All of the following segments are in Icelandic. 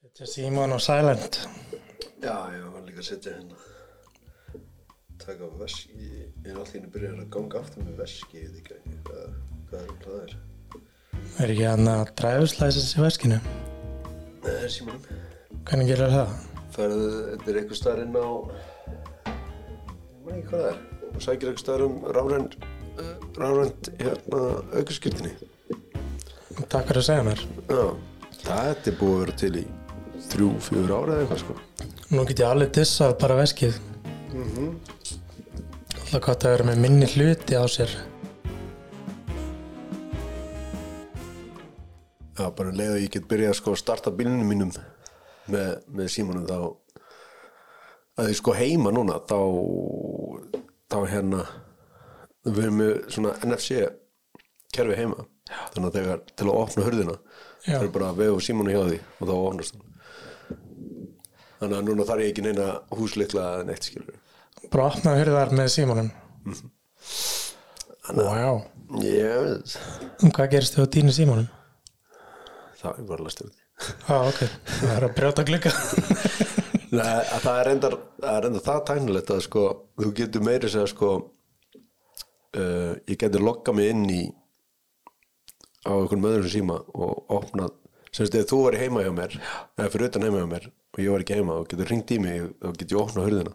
Setja Simon og Silent. Já, ég var líka að setja hérna. Taka veski. Ég er alltaf inn að byrja að ganga aftur með veski ég veit ekki hvað, hvað er það er? Er ekki hann að dræfuslæsins í veskinu? Nei, það er símanum Hvernig gerir það? Færðu, þetta er eitthvað staðar inn á ég maður ekki hvað það er og sækir eitthvað staðar um uh, rárænt hérna aukurskiptinni Takk fyrir að segja mér. Já, það er búið að vera til í þrjú, fjögur ára eða eitthvað sko. Nú get ég alveg dissað bara veskið. Alltaf gott að vera með minni hluti á sér. Já, bara leið að ég get byrjað sko að starta bílunum mínum með, með símanum þá að ég sko heima núna þá þá hérna við erum með svona NFC kerfi heima. Já. þannig að þegar til að opna hurðina Já. það er bara að vefa símanu hjá því og þá opnast hann þannig að núna þarf ég ekki neina húsleikla eða neitt skilur Bara opna hurðar með Simonum Vá. Ég veit. Um Hvað gerist þau á tínu Simonum? það er bara lastur Já, ok. Það er að brjóta glugga. Nei, að það er reyndar það er tæknilegt að sko þú getur meiri segja sko uh, ég getur loggað mig inn í á einhvern möðurum síma og opnað semst eða þú væri heima hjá mér eða fyrir utan heima hjá mér og ég var ekki heima og getur ringt í mig og getur ég opnað hurðina.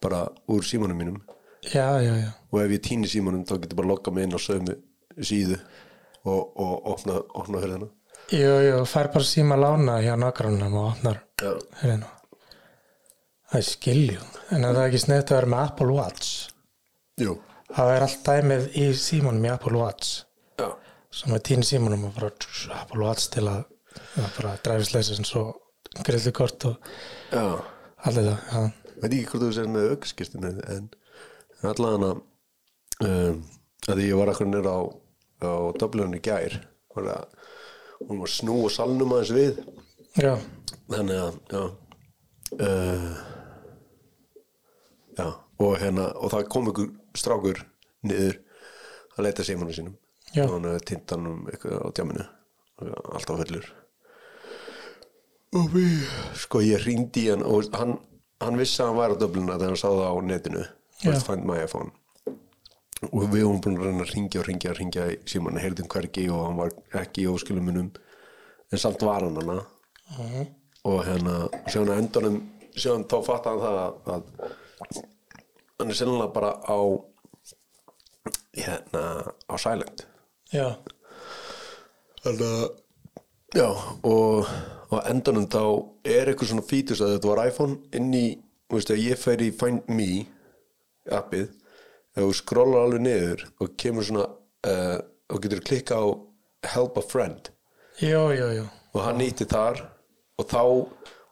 Bara úr símanum mínum. Já, já, já. Og ef ég týni símanum þá getur bara loggað mig inn á sömu síðu og, og opnað, opnað hurðina. Jú, jú, fær bara síma lána hjá nágrannum og opnar Já. hurðina. Það er skiljum. En er það ekki snett að vera með Apple Watch? Jú, Það er allt dæmið í símanum í Apple Watch sem er tíni símanum og bara Apple Watch til að bara dræfisleisa sem svo grillu kort og allt þetta já. veit ekki hvort þú sér með aukskistinu en allan að um, að ég var akkur nýr á, á Dublinu gær var að hún var snú og salnum aðeins við já, þannig að já, uh, já og hérna og það kom ykkur strákur niður að leita símanu sínum. Og hann hefði týnt hann um eitthvað á djáminu alltaf fullur og við sko ég hringdi í hann og hann, hann vissi að hann var á Dublina þegar hann sá það á netinu. Find My iPhone. Og við vorum búin að reyna að ringja og ringja og ringja í síman, heyrðum hvergi og hann var ekki í óskilumunum en samt var hann hana og hérna síðan að endanum síðan þá fatt hann það að, að hann er sennilega bara á hérna á Silent já, þannig að já og á endanum þá er eitthvað svona fítus að þetta var iPhone inn í, veist að ég fer í Find Me appið ef þú skrólar alveg niður og kemur svona uh, og getur klikka á Help a Friend. Jú, jú, jú og hann nýtti þar og þá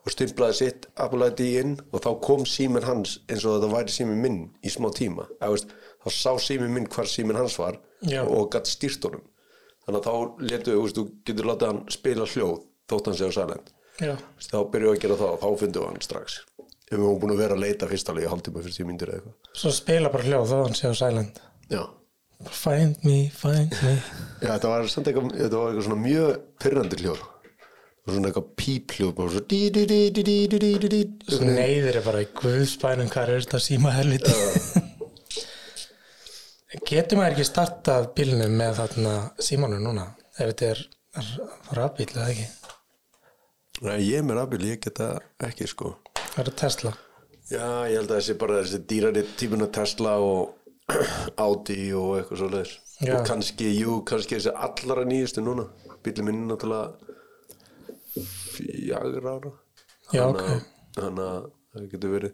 og stimplaði sitt Apple ID inn og þá kom síminn hans eins og þetta væri síminn minn í smá tíma. Eða, veist, þá sá símin minn hvar símin hans var Já. og gætt stýrt honum. Þannig að þá letu, þú getur látað hann spila hljóð þótt hann sé á sælend þá byrjuðu að gera það og þá funduðu hann strax. Ef við höfum búin að vera að leita fyrstalega í halvtíma fyrir síu myndir eða eitthvað. Svo spila bara hljóð þótt hann sé á sælend Find me, find me. Já, þetta var samt eitthvað, þetta var eitthvað svona mjög pyrrandi hljóð. Svona eitthvað pípljóð Svo neyðir er bara í guðspænum hvað er þetta síma helviti getur maður ekki startað bílnum með þarna símanum núna ef þetta er rafbíl eða ekki? Nei, ég er með rafbíl, ég geta ekki sko. Það er Tesla. Já, ég held að þessi bara þessi dýrari típuna Tesla og Audi og eitthvað svo leiðis og kannski, jú, kannski þessi allara nýjustu núna. Bílum minn er náttúrulega fjagur ára. Já, að- þannig að það getur verið.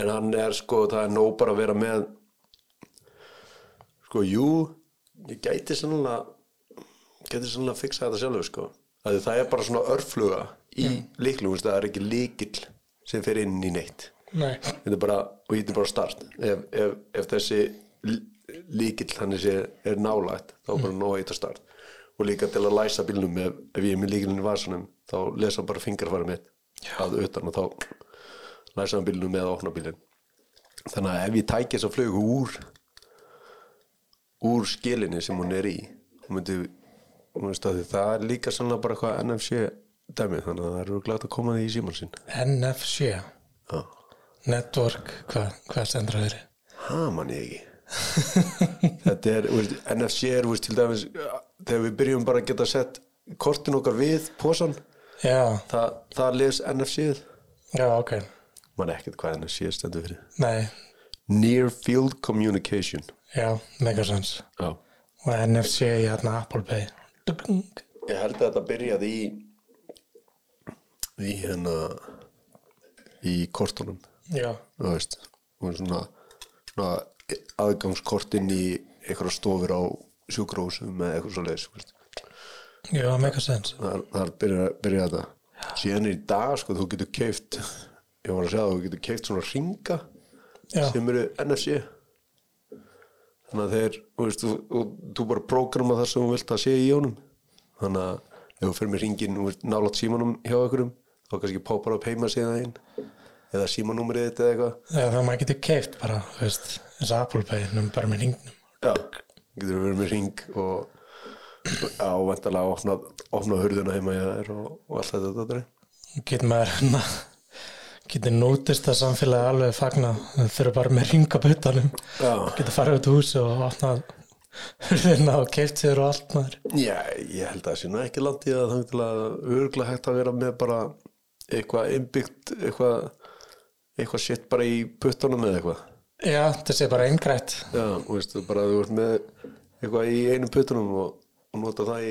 En hann er sko, það er nóg bara að vera með sko, jú ég gæti sannlega gæti sannlega að fixa þetta sjálfur sko. Að það er bara svona örfluga í mm. líklu, það er ekki líkil sem fer inn í neitt. Nei. þetta er bara, og ég er bara start. Ef, ef, ef þessi líkill þannig sé er nálægt þá er bara nóg að þetta start. Og líka til að læsa bílnum ef, ef ég er með líkilinn í vasanum þá lesa bara fingrafæri mitt að utan og þá læsa bílnum með að opna bílinn. Þannig að ef ég tæki þess að flugu úr úr skilinni sem hún er í. Hún myndi hún að því það er líka sannlega bara hvað NFC dæmi þannig að það eru glægt að koma því í síman sinn. NFC Já, Network, hvað hva stendur að þeirri? ha mann ég ekki. Þetta er, veist, NFC er veist, til dæmis, þegar við byrjum bara að geta sett kortin okkar við posan, Já, það, það les NFC-ið já, ok. Mann ekkert hvað NFC stendur fyrir. Nei, Near Field Communication já, megasens. Já. Og NFC í hérna Apple Pay. Ég held að þetta byrjaði í í hérna í kortunum. Já, þú veist og svona, svona aðgangskort inn í einhverja stofur á sjúkrósum eða eitthvað svo leis já, megasens. Þar, þar byrja, byrja þetta. Síðan er í dag sko þú getur keift ég var að segja að þú getur keift svona ringa Já, sem eru NFC þannig að þeir þú veist, þú, og þú bara prógrama það sem þú vilt að sé í honum. Þannig að ef þú fyrir með ringin nálátt símanum hjá einhverjum þá kannski poppar upp heima síðan eða símanúmerið þitt eða eitthvað. Já það maður getur keift bara, þú veist, eins og Apple Pay num bara með ringnum Já, getur verið með ring og á vantarlega að opna, opna hurðuna heima og, og allt þetta þetta getur maður hérna getur nótist að samfélagi alveg fagna þau þurfa bara með ringabutanum Já, getur farið út úr húsi og opnað hurðina og keift sér og allt maður. Já, ég held að það sé nú ekki landið að það að örgulega hægt að vera með bara eitthvað innbyggt eitthvað, eitthvað shit bara í puttunum eða eitthvað. Já, þetta sé bara eingrætt Já, þú veist, bara þú ert með eitthvað í einu puttunum og, og nota það í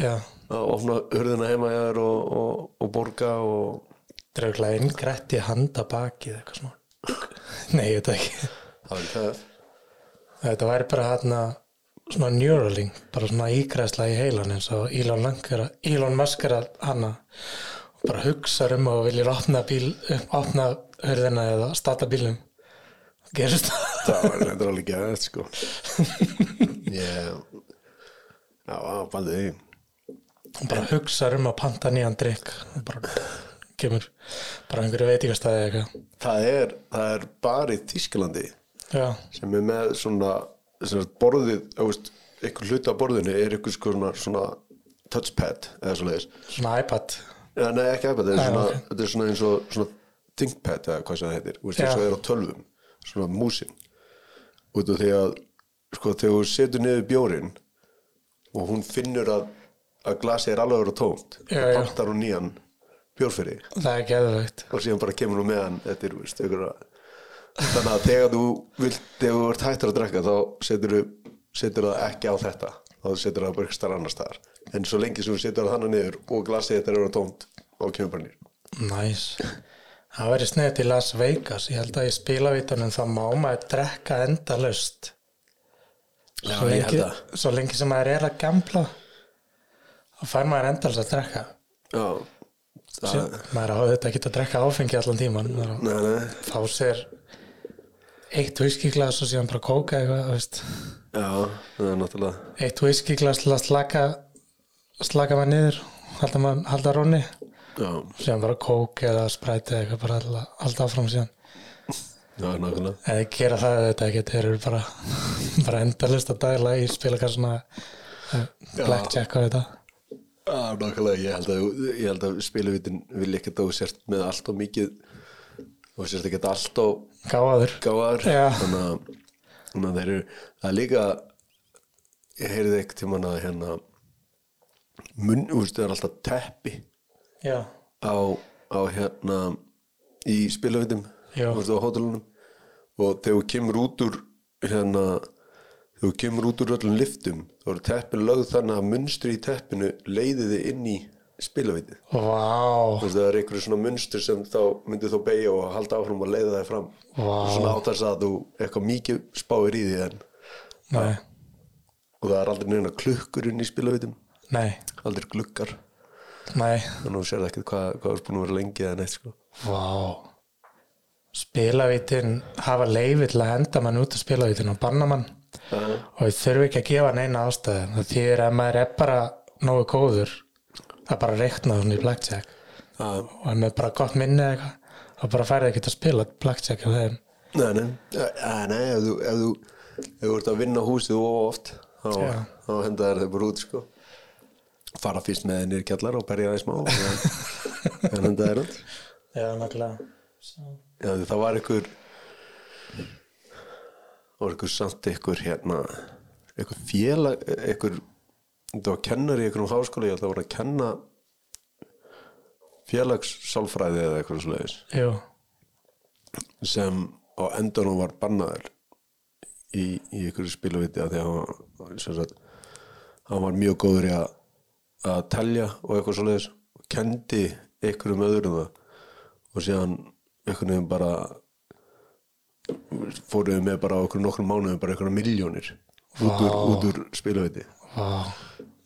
Já, að opna hurðina heima og, og, og borga og auðvitað eingrætt í handa bakið eitthvað svona Nei, ég veit það ekki. Það er það Þetta væri bara hérna svona Neuralink, bara svona ígræsla í heilan eins og Elon, Musk er að- Elon Musk er að hana og bara hugsa um og viljir opna bíl, opna hörðina eða starta bílum gerist það? Það var þetta alveg gæðið sko. Ég Já, bæði. Því og bara hugsa um að panta nýjan drikk og bara kemur. Bara einhverju veitingastæði eða eitthvað. Það er, það er bara í Þískalandi Já, sem er með svona, svona borðið, þú veist, einhver hluti á borðinu er einhver svona, svona touchpad eða svona svona iPad. Ja, Nei, ekki iPad, þetta er, Nei, svona, ok. þetta er svona eins og svona thinkpad eða hvað sem það heitir, eins og er á tölvum svona músin. Út af því að, sko, þegar þú setur niður bjórin og hún finnur að, að glasi er alveg verið tómt þá já. pantar hún nýjan bjórfyrir það er geðveikt. Og síðan bara kemur hún með hann þetta er, veist, einhverja þannig að þegar þú vilt, þegar þú ert hættur að drekka þá setur þú ekki á þetta. Þá setur það bara ekki starf annar staðar. En svo lengi sem þú setur það hana niður og glasið þetta er að tómt og kemur bara nýr Næs Það verið sneið til Las Vegas. Ég held að í spilavítunum þá má maður drekka endalaust. Já, svo, lengi, svo lengi sem maður er að gambla þá fær maður endalaust að drekka. Já, Sér, maður á þetta ekki að drekka áfengi allan tíman á nei, nei, fá sér eitt whiskyglas og síðan bara kóka eitthvað já, það er náttúrulega. Eitt whiskyglas til að slaka slaka maður niður halda, maður, halda róni já, síðan bara kók eða spræti eða eitthvað bara alltaf, áfram síðan. Já, nákvæmlega. Eða gera það þetta ekki þeir eru bara, bara endalist að dæla í spilakarsuna blackjack og þetta Já, nákvæmlega, ég held að, ég að spilavitin vil ekki að þú sért með allt og mikið og sért ekki allt og Já. þannig að, þannig að þeir eru er líka ég heyrði ekki til manna hérna munn, þú veist, það er alltaf teppi já, á, á hérna í veist, á hótelunum. Og þegar þú kemur út úr hérna þú kemur út úr öllum liftum þá eru teppin lögð þannig að munstri í teppinu leiði þið inn í spilavitið vá. Þú veist, það er einhverju svona munstur sem þá myndi þá beigja og halda áfram og leiða það fram. Vá. svona átast að þú eitthvað mikið spáir í því en nei, og það er aldrei neina klukkur inn í spilavitum nei, aldrei glukkar nei. Þannig að þú sér ekkert hvað, þú er búin að vera lengi eða neitt sko. vá. Spilavítin hafa leifi til að henda mann út af spilavítin og banna mann uh, og þau þurfi ekki að gefa neina ástæðu. Það þýðir að maður er bara nógu góður er bara reiknað hún í blackjack. Uh, og hann er bara gott minni eitthvað og bara færði ekki að spila blackjack og þeim. Nei, nei, uh, nei ef, þú, ef, þú, ef þú ert að vinna húsið of oft þá, þá henda þér þeir bara út sko. fara fyrst með í kjallar og berja það í smá en þetta er hann Já, nákvæmlega. Já, það var ykkur var ykkur samt ykkur hérna ykkur félag ykkur, það var kennari í ykkur um háskóla ég held að það voru að kenna félagssálfræði eða eitthvað Jú, sem á endanum var bannaður í, í ykkur spiluviti að því að hann, var- hann var mjög góður í að, að telja og eitthvað svoleiðis. Og kendi ykkur um öðrum það. Og síðan ykkur nefnum bara fóruðu með bara okkur nokkrum mánuðum bara ykkur miljónir út úr, út úr spiluviti vá.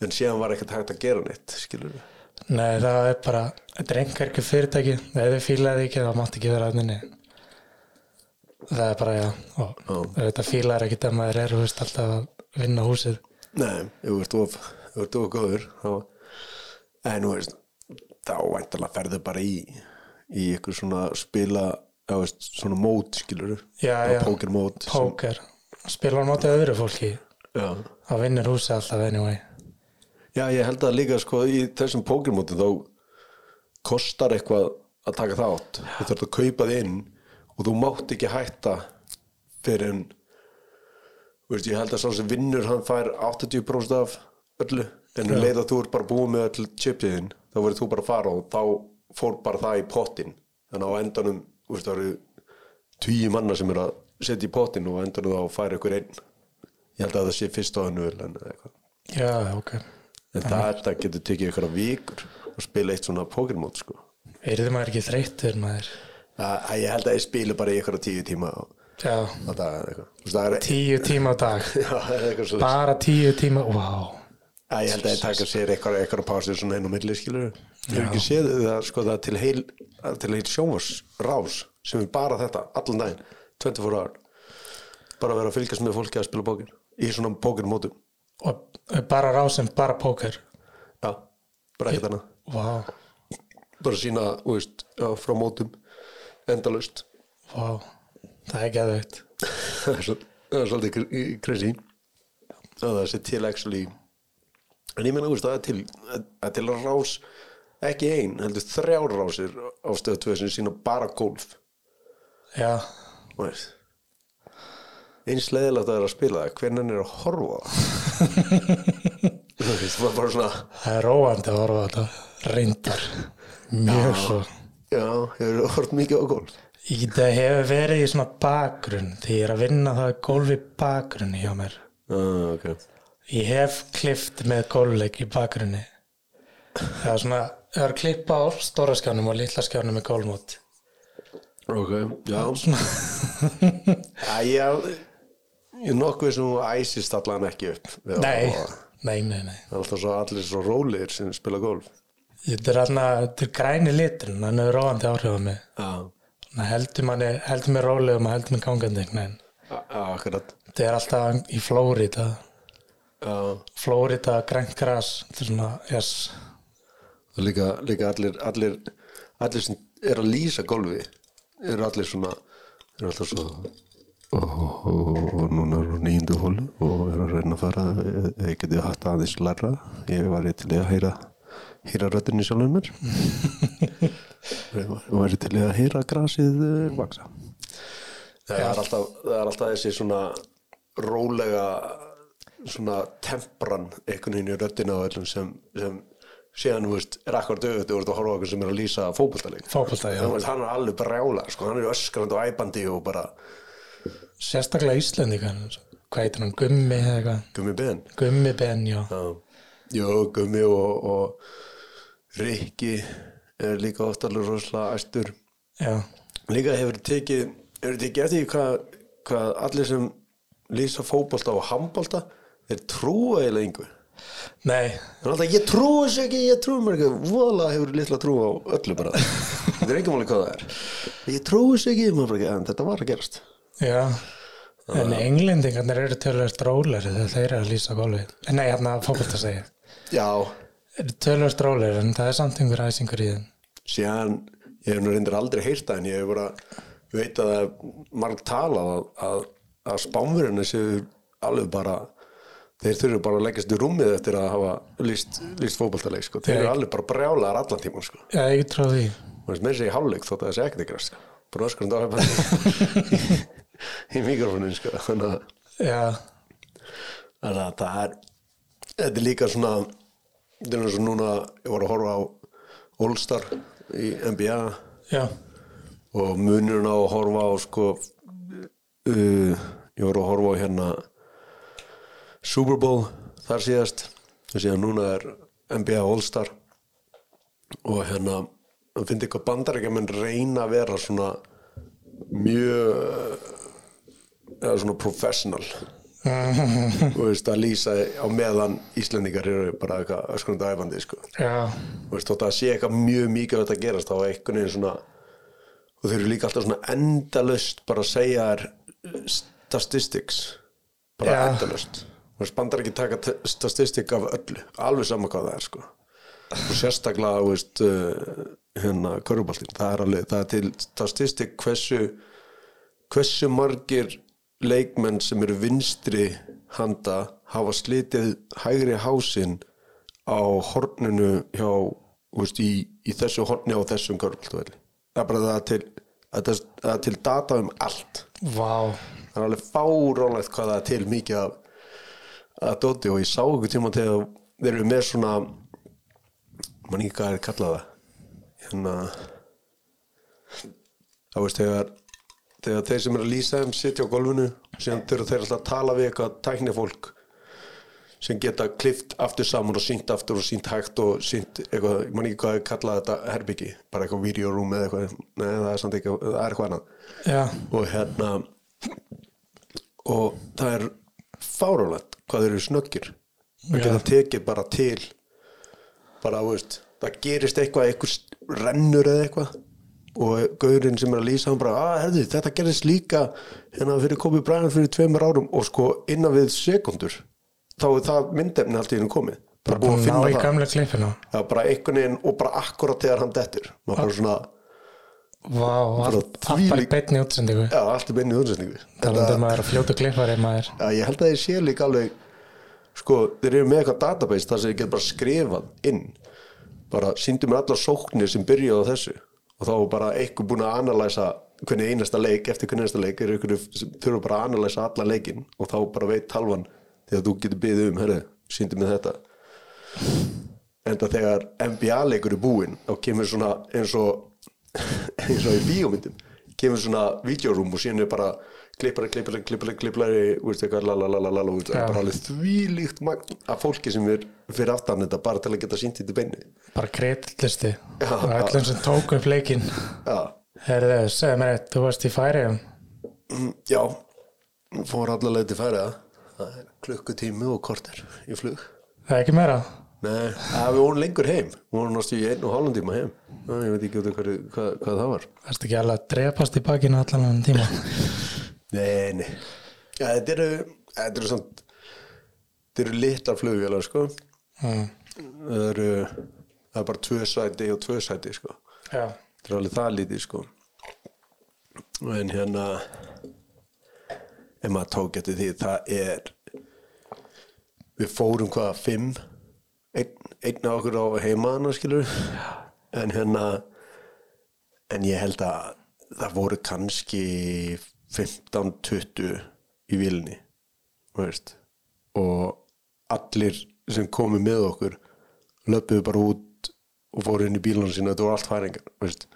En síðan var ekkert hægt að gera neitt skilur við Nei, það er bara, þetta er einhver ekki fyrirtæki. Ef þið fílaði ekki, það mátti ekki vera að nynni Það er bara, já. Og Já. þetta fílar ekki að maður er, veist, alltaf að vinna húsið. Nei, þú ert of, of góður en þú veist þá væntalega ferðu bara í í ykkur svona spila já, veist, svona mót skilur Já, já, pókermót sem- póker. Spila hann mótið öðru fólki. Já. Það vinnur húsið alltaf anyway. Já, ég held að líka sko í þessum pókermóti þá kostar eitthvað að taka þátt. Þú þarf að kaupa þið inn og þú mátt ekki hætta fyrir en veist, ég held að sá sem vinnur hann fær 80% af öllu. En um leið að þú ert bara búið með öll chipsiðin þá verður þú bara að fara og þá fór bara það í pottin þannig að á endanum veist, það eru tíu manna sem er að setja í pottin og á endanum þá fær ykkur einn. Ég held að það sé fyrst á hennu Já, ok. En þetta getur tekið ykkur vikur og spila eitt svona pókermót sko. Eyrði maður ekki þreyttur maður? Að ég held að ég spila bara ykkur tíu tíma á, Já, á dag Þú það er, tíu tíma á dag? Já, það er Bara tíu tíma, wow að ég held að ég taka sér eitthvað, eitthvað pásir svona einn á milli skilur ég hef ekki séð það sko það til heil heil sjónvars rás sem er bara þetta allan daginn 24 hour. Bara að vera að fylgjast með fólki að spila póker í svona pókermótum. Og bara rásum, bara póker. Já, bara ekkert annað. Wow, bara sína, þú veist, já, frá mótum endalaust. Wow Það er er svo- það er svolítið crazy. Að það sé til actually en ég meina, þú veist, það er til að til að rás ekki ein, heldur þrjár rásir á stöðu tvö sem sína bara golf. Já, þú eins leðilegt að það er að spila það hvernig er að horfa það? Þú var svona það er róandi að horfa þetta Reyndar. Mjög svo. Já, hefur hort mikið á golf? Ég hefur verið í svona bakgrunn því ég er að vinna það gólf í bakgrunni hjá mér. Ah, ok, Ég hef klift með gólfleik í bakgrunni. Það er svona er að klippa á stóra skjánum og litla skjánum með gólfmót ok, já. Já, ég er nokkuð sem æsist allan ekki upp Nei, nei, nei, nei. Það alltaf svo allir svo rólegir sem spila golf. Þetta er alltaf, þetta er græni liturinn hann er róandi áhrif á mig. Að heldur manni, heldur mig rólegum og heldur mig gangandi. Þetta er alltaf í Flórida. Flórida, grænt gras þetta er svona, yes Og líka, líka allir, allir, allir sem er að lýsa golfi eru allir svona, eru alltaf svo og, og núna er hún nýjundu hólu og er að reyna að fara. Ég, geti hatt aðeins læra. Ég var til í að heyra heyra röddinni sjálfum mér. Ég var- til í að heyra grasið eh, vaksa það er alltaf, það er alltaf þessi svona rólega svona tempran einhvern veginn í röddina á öllum sem, sem síðan, þú veist, er akkur dögut þú ert að horfa okkur sem er að lýsa fótboltaleik. Fótbolta, já. Veist, hann er alveg brjála, sko, hann er öskrandi og æpandi og bara Sérstaklega Íslendingar Hvað heitir hann, Gummi eða eitthvað? Gummi ben. Gummi Ben, já. Jú, gummi og, og Rikki er líka oft alveg rosalega æstur. Já, líka hefur tekið hefur tekið eftir hvað, hvað allir sem lýsa fótbolta og handbolta þeir trúa eiginlega yngu nei, alltaf ég trúi þessu ekki, ég trúi mér ekki. Voðalega hefur litla trú á öllu bara. Þetta er ekki máli hvað það er. Ég trúi þessu ekki, ekki, en þetta var að gerast. Já. En englendingarnir eru tölvöld róleri þegar þeir eru að lýsa golfi. Nei, hérna fótbolta segja já, tölvöld róleri en það er samt einhver æsingur í þeim. Síðan ég hef nú reyndir aldrei heyrt það en ég hef bara veit að það er marg talað að, að, að spámverðinu séu alveg bara þeir þurfu bara að leggjast í rúmið eftir að hafa líst, líst fótboltaleik sko. þeir eru alveg bara brjálaðar allan tíman sko. Já, ég trá því með þessi í hálfleik þótt að það sé ekkert ykkur sko. bara öskrandi á hefði í mikrofónin sko. þannig að það er þetta er líka svona þetta er eins og núna, ég var að horfa á All-Star í NBA já, og munurinn á að horfa á sko uh, ég var að horfa á hérna Super Bowl þar síðast. Þess að núna er NBA All-Star. Og hérna hann finnst eitthvað bandarækjumenn reyna að vera svona mjög eða svona professional. Og veist að lýsa á meðan Íslendingar eru bara eitthvað öskrandi æfandi sko. Já, Þú veist, þótt að sé eitthvað mjög mikið að þetta gerast þá er einhvern veginn svona og þau eru líka alltaf svona endalust bara að segja uh, statistics. Bara Já. endalust bandar ekki taka statistik af öllu alveg sama hvað það er sko og sérstaklega, veist uh, hérna, köruboltin, það er alveg það er til statistik hversu hversu margir leikmenn sem eru vinstri handa hafa slitið hægri hásinn á horninu hjá, veist, í, í þessu horni á þessum körpultvelli. Það er bara það til, það er, það er til data um allt. vá Það er alveg fáránlegt hvað það er til mikið af að dóti og ég sá ykkur tíma þegar þeir eru með svona mann ekki hvað er kallað það hérna þá veist þegar þegar þeir sem eru að lýsa þeim sitja á golfinu síðan þurfa þeir alltaf að tala við eitthvað tæknifólk sem geta klift aftur saman og sínt aftur og sínt hægt og sínt eitthvað, ég man ekki hvað er kallað þetta herbyggi, bara eitthvað videorúm eða eitthvað, nei það er samt ekki, það er eitthvað annað. Já, og hérna og það er fáránlegt hvað eru snöggir. Það geta tekið bara til bara, veist það gerist eitthvað, eitthvað rennur eða eitthvað. Og gaurinn sem er að lýsa hann bara, að herðu, þetta gerist líka hérna fyrir Kobe Bryant fyrir tveimur árum. Og sko innan við sekundur þá er það myndefni allt í hennu komið. Bara búið að í það. bara einhvern veginn og bara akkurat þegar hann dettur. Maður bara svona, Vá, allt, allt bara beinni útsendingu. Já, allt er beinni útsendingu. Talandum maður að fljóta klippari maður. Já, ég held að þeir sé líka alveg sko, þeir eru með eitthvað database þar sem þeir geta bara skrifað inn. Bara síndu mér allar sóknir sem byrjaði á þessu. Og þá er bara eitthvað búin að analæsa hvernig einasta leik eftir hvernig einasta leik. Er eitthvað sem þurfa bara að analæsa allan leikin og þá bara veit talvan þegar þú getur byggðið um, herri, síndu mér þetta. Enda þegar NBA leikur er búinn þá kemur svona eins og eins og í bíómyndum. Kemur svona videorúm og síðan er bara klippari, klippari, klippari, klippari veist eitthvað, lalalala það er bara alveg þvílíkt magn af fólki sem er fyrir aftan þetta bara til að geta sínt þetta í beinu bara kreditlisti. Já, og öllum sem tók upp leikinn. Já, Herðu, segðu mér eitt, þú varst í færiðum Mm, já. Fór allavega til færiða klukkutími og korter í flug. Það er ekki meira Nei, að við vorum lengur heim. Við vorum náttúrulega í einn og hálfum tíma heim. Æ, ég veit ekki hverju- hvað, hvað það var. Það er ekki alveg að drepast í bakinu allan annan tíma? Nei, nei. Ja, Þetta eru Þetta eru eru litlar flugvélar sko. Mm. Það eru Það er bara tvö sæti og tvö sæti sko. Já, Þetta er alveg það lítið sko. En hérna Ef maður tók eftir því Það er Við fórum hvaða fimm Af okkur á heimaðana skilur En hérna En ég held að Það voru kannski 15-20 Í vilni veist. Og allir sem komu með okkur löpuðu bara út og fóru inn í bílunum sína þetta voru allt færingar veist.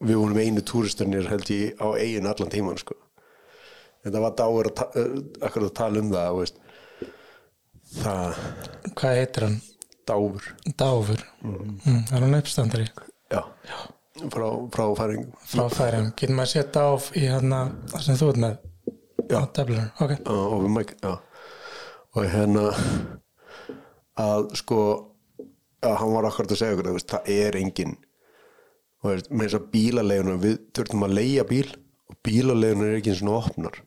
við vorum einu túristarnir held ég á eigin allan tíman sko. en það var dáur að, ta eh, að tala um það veist. það hvað heitir hann? Dáur Dáfur. Mm. Það er hann uppstandari. Já, frá, frá færingum frá færiðum Getur maður séð Dáf í hann það sem þú ert með? Já. á töflunum Ok, Já, open mic, já. og hérna að sko að hann var akkurat að segja okkur veist, það er engin og veist, með þess að bílalegunum við þurfum að leia bíl og bílalegunum er ekki svona opnar.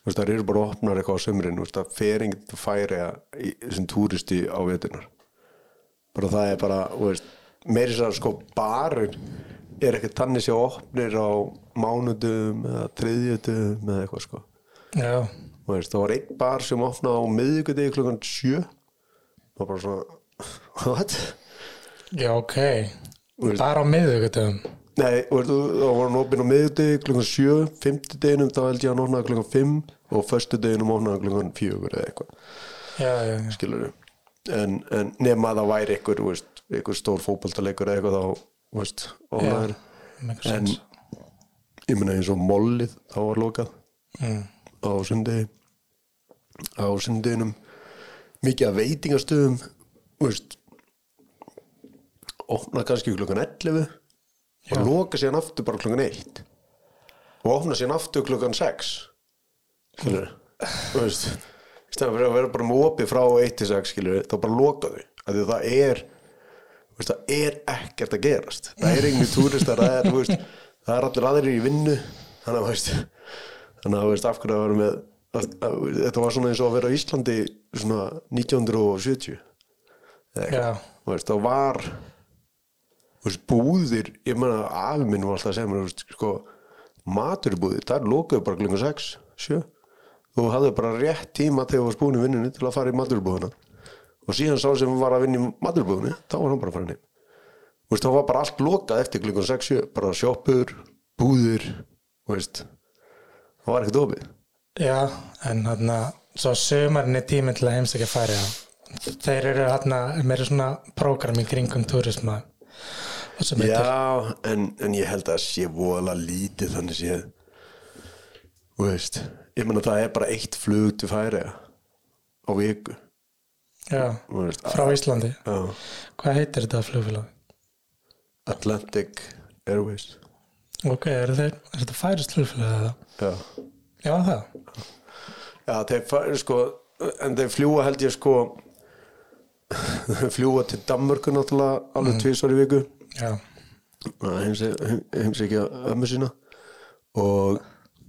Þú veist, það eru bara opnar eitthvað á sömurinn það fer enginn færi sem túristi á vetunar bara það er bara veist, meiri þess að sko barur er ekkert þannig sé opnir á mánudum eða þriðjutum eða eitthvað sko já, veist, það var einn bar sem opnaði á miðvikudegi klukkan sjö og bara svona what? Já, ok. Bara á miðvíkutum. Nei, veist, það var hann opinn á miðvikudegi klukkan sjö, fimmtudeginum þá held ég að hann opnaði klukkan fimm og föstudeginum opnaði hann klukkan fjögur eða eitthvað Já, já, já. skilur en, en nema að það væri einhver, veist, einhver stór fótboltaleikur eða eitthvað þá, veist, opnaður Make en ég meina eins og mollið þá var lokað Mm. á sundegi á sundeginum mikið af veitingastöðum veist opna kannski klukkan 11 og loka síðan aftur bara klukkan 1 og opna síðan aftur klukkan 6 skilur þú veist stæðan fyrir að vera bara með opið frá 1 til 6 skilur þá bara loka þau að það er veist, það er ekkert að gerast. Það er engin túristar það er, veist, það er allir aðrir í vinnu. Þannig að veist þannig að veist af hverju að vera með að, að, þetta var svona eins og að vera á Íslandi svona 1970 eða eitthvað. Já. þú veist, þá var búðir ég meina afi minn var alltaf að segja mér sko, maturbúðir, það lokuðu bara klunga 6, 7 þú hafði bara rétt tíma þegar þú varst búin í vinnunni til að fara í maturbúðina og síðan sá sem var að vinna í maturbúðinni þá var hann bara að fara Þú veist, þá var bara allt lokað eftir klukkan 6, 7 bara sjoppur, búðir þú veist, það var ekkert opið. Já, en hann svo sömarinn er tíminn til að heimsækja færi á. Þeir eru hann meira svona prógram í kringum og heitir Já, en, en ég held að sé voðalega lítið þannig séð. Veist Ég meina það er bara eitt flug til færi á viku Já, veist, frá Íslandi. Já, Hvað heitir þetta flugfélag? Atlantic Airways Ok, er, þeir, er þetta færist flugfélag eða? Já, Já, það. Já þeir færi sko en þeir fljúa held ég sko þeir fljúa til Danmörku náttúrulega alveg mm. tvisvar í viku Já, heimsækja ömmu sína og,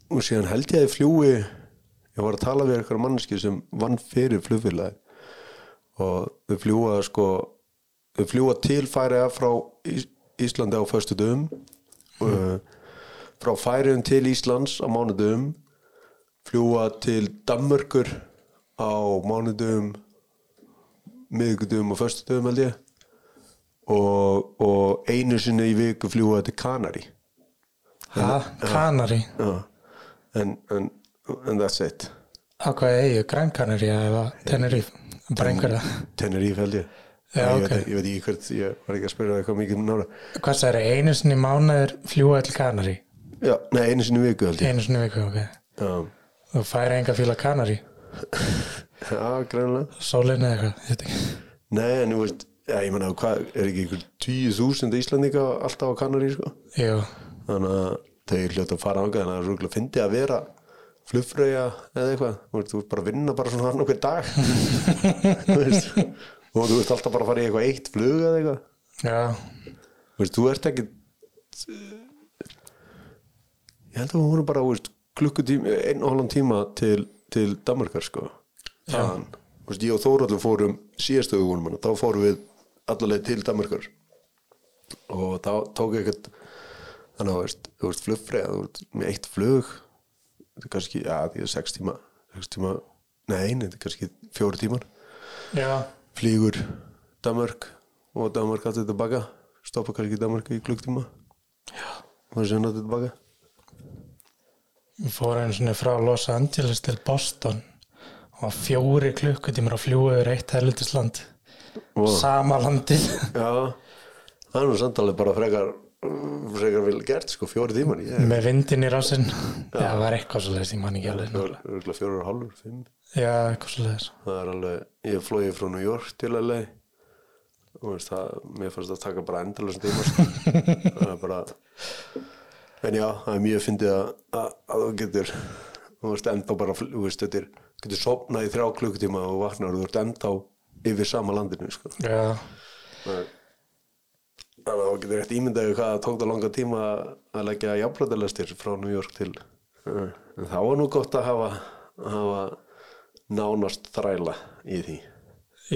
og síðan held ég að þið fljúi ég var að tala við eitthvað manneski sem vann fyrir flugfélagi og þau fljúa sko þau fljúa til færiða frá Ís Íslandi á föstu dögum mm. frá færiðum til Íslands á mánudögum. Fljúa til Danmörkur á mánudögum miðgudögum og föstu dögum held ég. Og, og einu sinni í viku fljúa til Kanari ha, Kanari. Já, en, en, en that's it Á hvað eigu, Gran Canaria eða Tenerife? Bara einhverja. Tenerife held ég Já, ég, ok. veit, ég veit ekki hvert, ég var ekki að spyrja eitthvað mikið um nára Hvað það er einu sinni mánuður fljúa til Kanari? Já, nei, einu sinni viku held ég Einu sinni viku, ok. Já, Þú færi enga fíla Kanari? já greinlega Sólinni eða eitthvað, ég veit ekki. Nei, en þú veist, já, ég menna, er ekki ykkur tíu þúsund Íslandinga alltaf á Kanari, sko Jú, þannig að þau hljóta að fara ángað þannig að það er rúglega fyndi að vera flugfröya eða eitthvað. Þú veist, þú ert bara að vinna bara svona hann okkur dag. Þú veist, og þú veist alltaf bara að fara í eitthvað eitt flug eða eitthvað. Já, Þú veist, þú ert ekki ég held að hún voru bara veist, klukkutíma, einn og halvan tíma til, til Danmarkar sko. Þann, þú veist, ég og Þóraldur fórum síðastu hugunum, þá fórum við allaveg til Danmarkar. Og þá tók ég ekkert þannig að þú veist, þú veist, flugfrið þú veist, með eitt flug þetta er kannski, já, því er sex tíma sex tíma, nei, þetta er kannski fjóri tímar já, flýgur Danmark og Danmark aftur tilbaka stoppa kannski Danmark í klukktíma og þessi hann aftur tilbaka við fórum einu sinni frá Los Angeles til Boston og fjóri klukkutímar að fljúa yfir eitt helvitisland. Wow. Sama landið. já, það er nú samtalið bara frekar frekar vel gert sko, fjóri tíman ég er með vindin í rásinn. Já, það var eitthvað svo leiðis, ég man ekki alveg. fjórar og hálfur, fimm Já, eitthvað svo leiðis. það er alveg, ég flói frá New York til LA og veist það, mér fannst það taka bara endalast tíma sko. það er bara en já, það er mjög fyndið að, að, að þú getur þú veist, enda bara, þú veist, þetta er getur sopnað í þrjá klukkutíma og vaknar og þú ert enda yfir sama landinu sko. Já, þannig að þú getur rétt ímyndaði hvað það tók það langa tíma að leggja jafnbröðalestir frá New York til en það var nú gott að hafa, að hafa nánast þræla í því.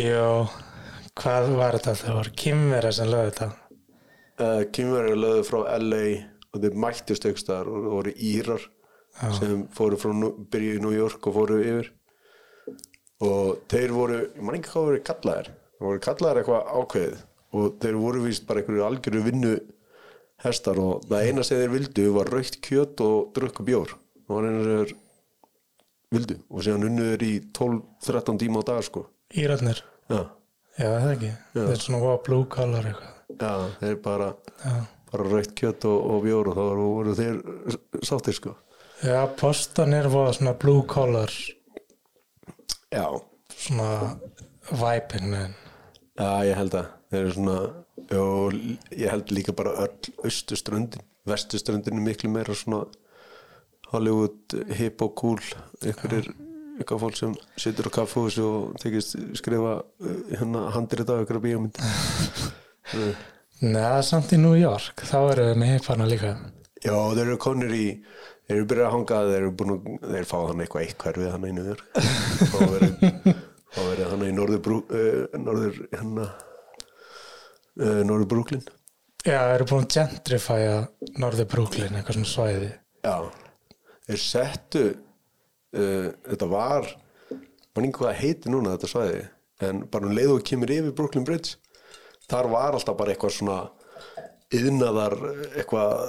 Jú, hvað var þetta? Það var Kimvera sem lögði þetta. uh, Kymverið lögðu frá LA og þeir mættist aukstaðar og voru írar sem fóru frá byrjuðu í New York og fóru yfir. Og þeir voru, ég man ekki hvað voru kallaðir. Þeir voru kallaðir eitthvað ákveðið og þeir voru víst bara einhverju algjöru vinnu hestar og það eina sem þeir vildu var raukt kjöt og drukku bjór. Og hann er þeir vildu. Og síðan unnu þeir í 12-13 tíma á dag sko. Írarnir, já, já það er ekki? Það er svona blue collar eitthvað. Já þeir bara, já, bara raukt kjöt og, og bjór og þá voru, þeir sáttir sko. Já postan er voða svona blue collar. Já, svona væpin en Já, ég held að þeir eru svona og ég held líka bara öll austuströndin, vestuströndin er miklu meira svona Hollywood hip og cool. Ykkur er eitthvað fólk sem situr á kaffús og tekist skrifa uh, hérna þetta á ykkur á bíómynd neða samt í New York þá eru við með hippana líka. Já, þeir eru konir í þeir eru byrjað að hanga þeir eru búin að þeir fá hann eitthvað eitthvað við hann einu þér þá verið þá verið hann í norður uh, norður hérna uh, norður brúklin já, eru búin að gentrifæja Norður Brooklyn, eitthvað svona svæði. Já, þeir settu uh, þetta var man ekki hvað það heiti núna þetta svæði en bara um leið og kemur yfir Brooklyn Bridge þar var alltaf bara eitthvað svona yðnaðar eitthvað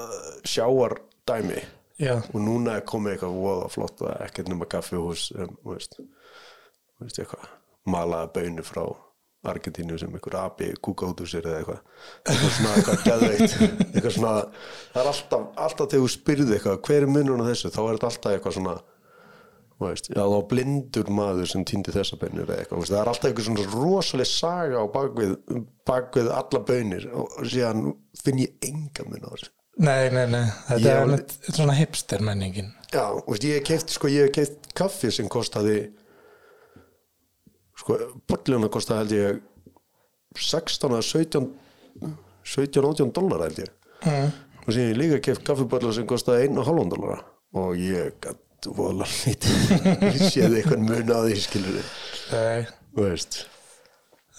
sjáar dæmi já, og núna er komið eitthvað voða flott og ekkert nema kaffihús um, veist, veist eitthvað malaða bönu frá Argentínu sem einhver api kúka út úr sér eða eitthvað. Eitthvað svona eitthvað geðveitt eitthvað svona, það er alltaf alltaf þegar þú spyrði eitthvað, hver er munurinn á þessu þá er þetta alltaf eitthvað svona veist, já þá blindur maður sem týndi þessa bönur eða eitthvað, veist, það er alltaf eitthvað svona rosaleg saga á bakvið bakvið alla bönir og síðan finn ég enga mun á þessu. Nei, nei, nei þetta Ég er alveg svona hipster menningin. Já, veist, ég hef keift, sko, kaffi sem kostaði sko, bolluna kostaði held ég 16 að 17 17-18 dólar held ég. Mm. og síðan ég líka keift kaffibolla sem kostaði 1,5 dólara og ég gætt vola lítið ég séð eitthvað mun á því skilur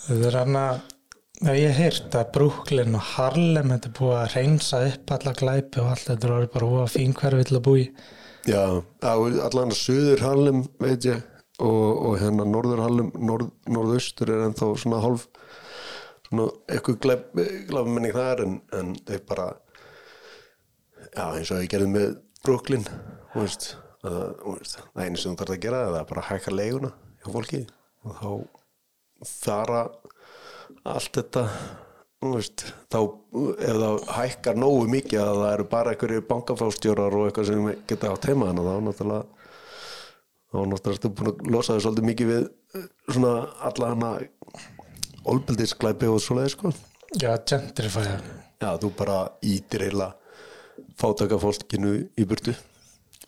þetta er hann að ef ég heyrt að Brooklyn og Harlem er búið að reynsa upp alla glæpi og allt þetta er orðið bara búið að fín hverfi til að búi Já, allan að Suður Harlem veit ég og, og hérna Norður Harlem, norð, Norðaustur er ennþá svona hálf svona eitthvað glæfmenning þar en, en þeir bara já eins og ég gerði með Brooklyn veist, að, veist það einu sem þú þarf að gera það er bara að hækka leiguna hjá fólki og þá fara allt þetta veist, þá ef það hækkar nógu mikið að það eru bara einhverju bankafástjórar og eitthvað sem geta átt heima þannig þá náttúrulega þá náttúrulega ertu búin að losa þau svolítið mikið við eh, svona alla hana olbeldisklæpi og svoleiði sko. Já, gentrifæja já, þú bara ítir heila fátaka fólkinu í burtu.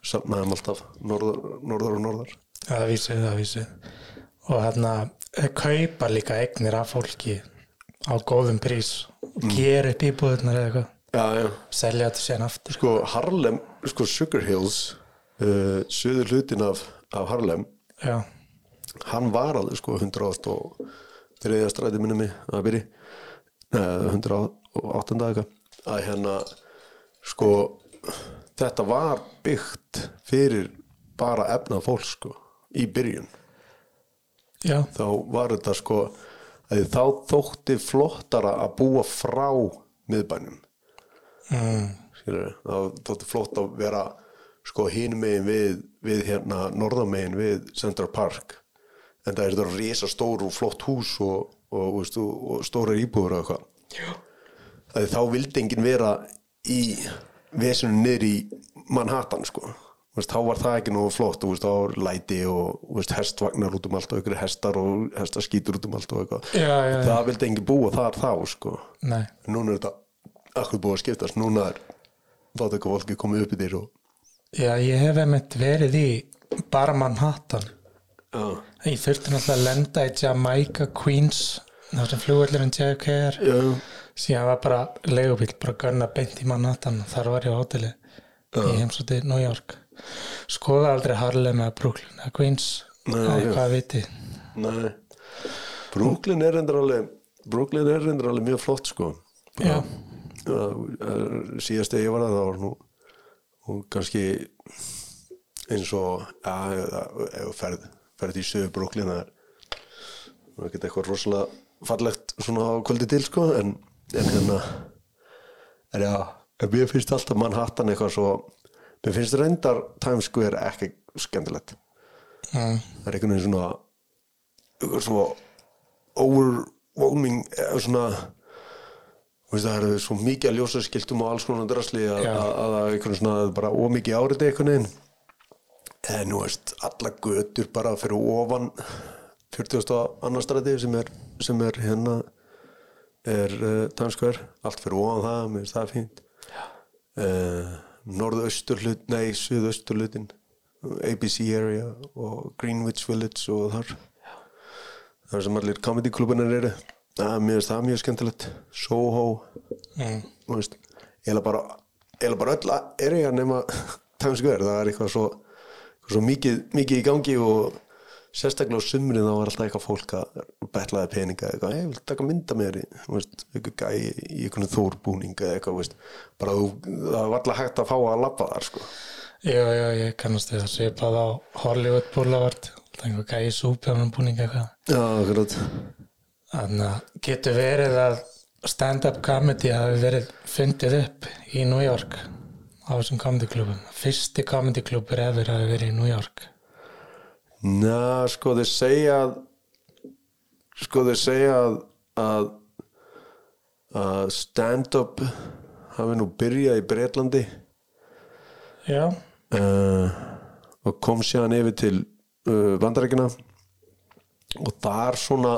Safnaðum alltaf norðar, norðar og norðar Já, það vísið, það vísið. Og hérna, þeir kaupa líka eignir af fólki á góðum prís. Og gera upp íbúðunar eða eitthvað. Selja þetta síðan aftur. sko Harlem, sko Sugar Hills uh, söður hlutin af, af Harlem. Já, hann var alveg sko 100 og þriðja stræti minni mig að byrja. Nei, 108 eitthvað. Að hérna sko þetta var byggt fyrir bara efnað fólk sko í byrjun. Já, þá var þetta sko þá þótti flottara að búa frá miðbænum. Mm, þá þótti flott að vera sko hinn megin við, við hérna norðamegin við Central Park en það er þetta risa stór og flott hús og, og, og, og, og stóra íbúður og eitthvað. Að þá vildi enginn vera í vesinu niður í Manhattan sko. Veist, þá var það ekki nógu flott veist, þá læti og veist, hestvagnar út um allt og ykkur hestar og hestaskítur út um allt og eitthvað. Já, já, já. það vildi enginn búa þar þá sko. Nei. núna er þetta akkur búið að skiptast. Núna er þátt eitthvað fólki komið upp í þér og Já, ég hef einmitt verið í bara Manhattan. já, Ég þurfti náttúrulega að lenda í Jamaica, Queens, þar sem flugvöldurinn JFK er. Síðan var bara leigubíl, bara gunna beint í Manhattan. Þar var ég á hóteli í heimsóti New York. Skoða aldrei Harlem eða Brooklyn eða Queens. Nei, Nei, já. hvað viti. nei Brooklyn er reyndar alveg Brooklyn er reyndar alveg mjög flott sko Já, síðast þegar ég var að það var nú og kannski eins og ja, ef þú ferð, ferð í sögu Brooklyn það er er ekkert eitthvað rosalega fallegt svona á kvöldi til sko en, en hérna en já, mér finnst alltaf Manhattan eitthvað svo mér finnst reyndar Times Square ekki skemmtilegt mm. það er einhvern veginn svona eitthvað svo overwhelming svona veist, það eru svo mikið að ljósa skiltum og alls konar drasli að, Já. að, að, að einhvern svona bara ómikið áriti einhvern veginn. En nú veist, alla götur bara fyrir ofan 40. annar stræti sem er, sem er hérna er uh, Times Square. Allt fyrir ofan það, mér finnst það fínt. Uh, norðaustur hlut nei, suðaustur hlutin ABC area og Greenwich Village og þar. Þar sem allir comedy klubunir eru það, mér finnst það mjög skemmtilegt Soho Mm. veist, eða bara, bara öll area nema Times Square það er eitthvað svo, eitthvað svo mikið, mikið í gangi og sérstaklega á sumrið þá var alltaf eitthvað fólk að betlaði peninga eitthvað, ég vil taka mynda með þér eitthvað gæi í einhvern þórbúning eða eitthvað, veist, bara það var alltaf hægt að fá að labba þar sko. Já, já, ég kannast við það svipað á Hollywood er einhver gæi súpjáðum búning eitthvað Já, akkurat Þannig að getur verið að stand-up comedy hafi verið fundið upp í New York á þessum comedy klubum. Fyrsti comedy klubur efer hafi verið í New York. Na, sko þeir segja að sko þeir segja að að, að stand-up hafi nú byrjað í Breitlandi Já, uh, og kom síðan yfir til uh, Bandarækina og þar svona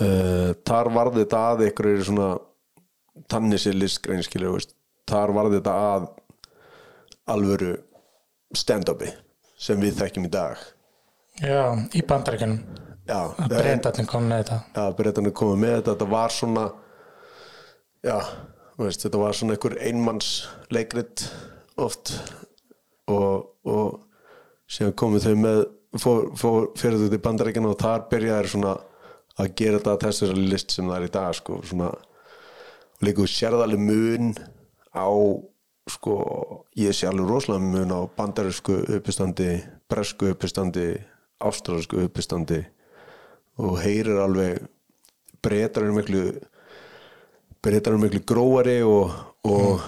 uh, þar varði þetta að einhverju svona tannisir listgrein skilur veist. þar varði þetta að alvöru stand-upi sem við þekkjum í dag já, í bandarækjunum. já, Að breytatinn kom með þetta. já, breytanir komið með þetta þetta var svona já, veist, þetta var svona einhver einmanns leikrit oft og, og síðan komið þau með fór, fór fyrir þetta í bandaríkina og þar byrjaði svona að gera þetta að þessari list sem það er í dag sko, svona og líka sérðaleg mun á sko, ég sé alveg rosalega mun á bandarísku uppistandi bresku uppistandi ástralsku uppistandi og heyrir alveg breytar eru miklu breytar eru miklu gróari og, og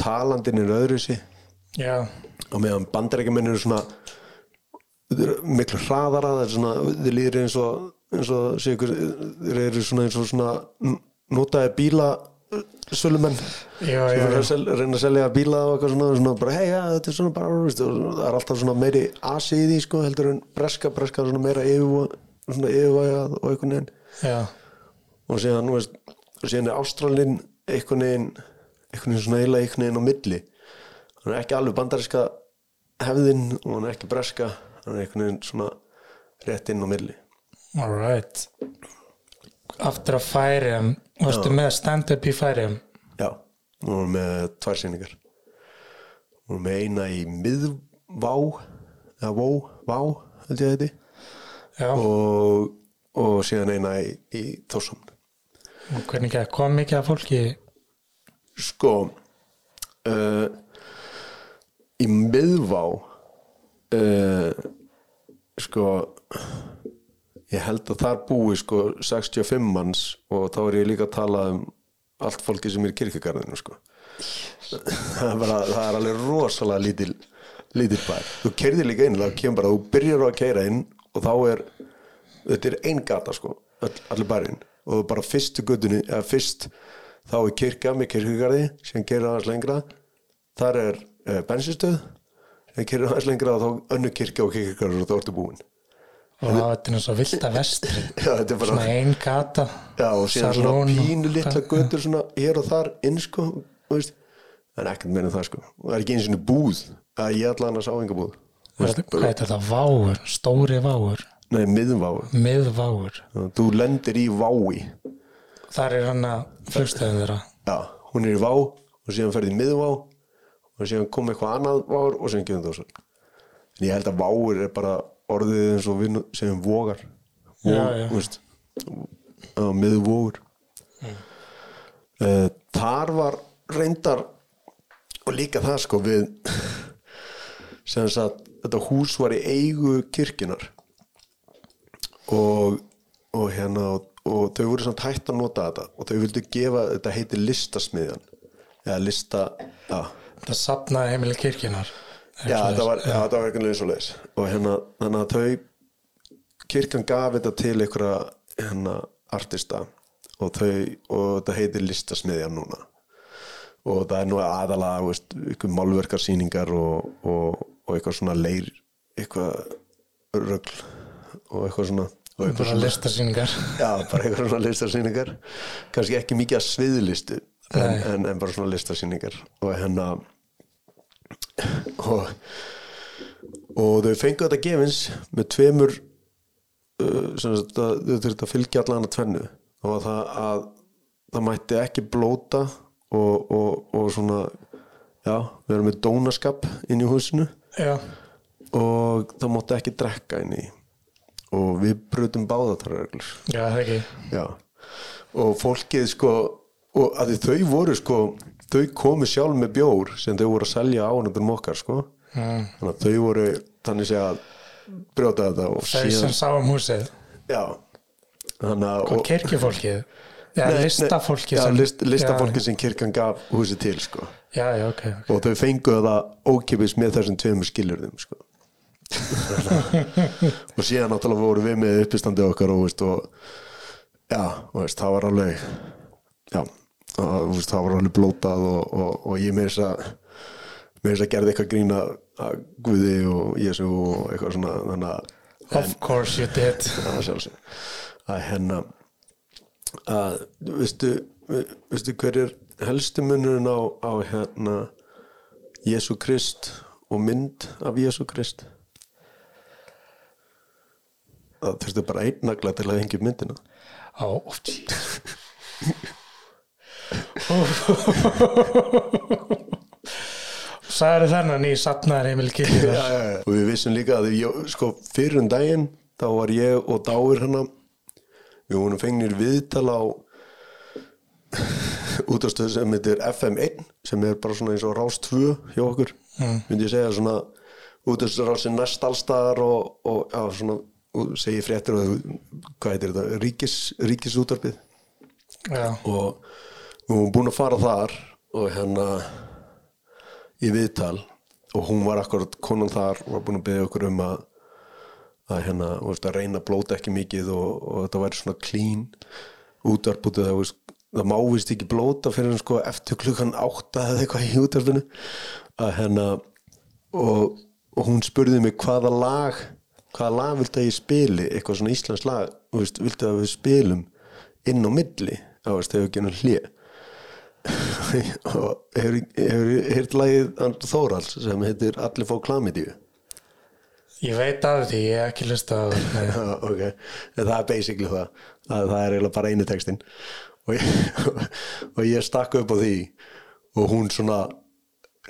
talandin er öðru sig. Já, og meðan bandarækjumenn eru svona miklu hraðara það er svona, þeir líður eins og eins og þeir eru svona eins og svona notaði bíla sölumenn. Já, já, já. sel, reyna að selja bíla og eitthvað svona, svona bara, hei, ja, þetta er svona bara veist, það er alltaf svona meiri asi í því sko, heldur en breska, breska svona meira yfirvæ, svona yfirvægað og einhvern veginn. Og síðan, veist, síðan er Ástralin einhvern veginn einhvern veginn svona eiginlega einhvern veginn á milli. Hann er ekki alveg bandaríska hefðin og hann er ekki breska hann er einhvern veginn svona rétt inn á milli All right. Aftur að færiðum, varstu með stand-up í færiðum? já, við með tvær sýningar. Nú erum við eina í miðvá eða vó, vá held ég að þetta Já, og, og síðan eina í, í og hvernig kom mikið af fólki? sko uh, í miðvá uh, sko ég held að þar búi sko 65 manns og þá er ég líka að tala um allt fólki sem er í kirkjugarðinu sko. Það er, bara, það er alveg rosalega lítil lítil bær, þú keirðir líka inn það kemur bara, þú byrjar að keira inn og þá er, þetta er ein gata sko, all, allir bærin og þú bara fyrstu göttunni, eða fyrst þá er kirkja með kirkjugarði sem gerir aðeins lengra. Þar er uh, bensinstöð sem gerir aðeins lengra og þá önnu kirkja og kirkjugarður og þá ertu búin Og það þetta eins og vilda vestri. já, er bara Svona ein gata. Já, og síðan salón svona pínu litla götur svona hér og þar inn sko, þú en ekkert meina það sko, og það er ekki eins og búð að ég allan að sá enga búð Þú Hvað er þetta? Váur, stóri váur, Nei, miðvá miðváur. Þú lendir í vái Þar er hann að flugstöðum þeirra. Já, hún er í vá og síðan ferði í miðvá og síðan kom eitthvað annað vár og síðan gefum það svo en ég held að váur er bara orðið eins og við segjum vogar. Á miðvógur mm. Þar var reyndar og líka það sko við sem sagt, þetta hús var í eigu kirkjunar og, og hérna og, og þau voru samt hægt að nota þetta. Og þau vildu gefa, þetta heiti listasmiðjan. Eða lista já, Það sapnaði heimili kirkjunar já þetta var, þetta var eitthvað eins og leis. Og hérna, þannig að þau kirkjan gaf þetta til einhverja hérna artista. Og þau, og þetta heitir listasmiðjan núna. Og það er nú aðalega veist, ykkur málverkarsýningar og, og, og eitthvað svona leir eitthvað rögl og eitthvað svona og eitthvað Bara listasýningar. Já, bara eitthvað svona listarsýningar kannski ekki mikið að sviðlistu en, en, en bara svona listarsýningar og hérna og, og þau fengu þetta gefins með tveimur uh, sagt að þau þurftu að fylgja allan að tvennu. Og það að það mætti ekki blóta og, og, og svona já, við erum með dónaskap inn í húsinu. Já, og það mátti ekki drekka inn í og við brutum báðatarreglur já, það ekki. Já, og fólkið sko og að þau voru sko þau komu sjálf með bjór sem þau voru að selja ánöndum okkar sko. Mm. þannig að þau voru þannig sé að brjóta þetta og Þau sem sá um húsið. Já. Og- Nei, nei, listafólkið já, sem list, listafólkið sem kirkjan gaf húsi til sko. Já, já, ok, ok. Og þau fenguðu það ókipis með þessum tveimur skilurðum sko. Og síðan náttúrulega voru við með uppistandi okkar og, veist, og já, og, veist, það var alveg já, og, veist, það var alveg blótað og, og, og ég með þess að með þess að gerði eitthvað grína að Guði og Jésu og eitthvað svona þannig að Of course you did. Að sjálfsög að hérna veistu, veistu hver er helstu munurinn á, á hérna Jésu Krist og mynd af Jésu Krist? Það þurftu bara einn nagla til að hengja myndina. Ó, oh, jeez Sæður þennan í sapnaðar heimili kirkjunar og við vissum líka að ég, sko, fyrir um daginn þá var ég og Dáir hana við vorum fengnir viðtal á útastöð sem heitir FM1 sem er bara svona eins og Rás 2 hjá okkur. Mm. myndi ég segja svona útastöðrásin næst allstaðar og, og já, svona, segi fréttir og hvað heitir þetta, ríkis, ríkisútarpið og við vorum búin að fara þar og hérna í viðtal og hún var akkurat konan þar og var búin að beðja okkur um að að hérna, veist, að reyna að blóta ekki mikið og, og þetta væri svona clean útvarpútið það, það má vist ekki blóta fyrir sko eftir klukkan átta eða eitthvað í útvarpinu. Að hérna og, og hún spurði mig hvaða lag hvaða lag viltu að ég spili? Eitthvað svona íslensk lag, viltu að við spilum inn á milli? Á veist, hefur ekki ennum hlið og hefur hefur heyrt lagið Andr Þórals sem heitir Allir fá klamidíu ég veit af því, ég hef ekki lista á því Nei. Já, ok, en það er basically það. Að það er eiginlega bara einu textin og ég, og ég stakk upp á því og hún svona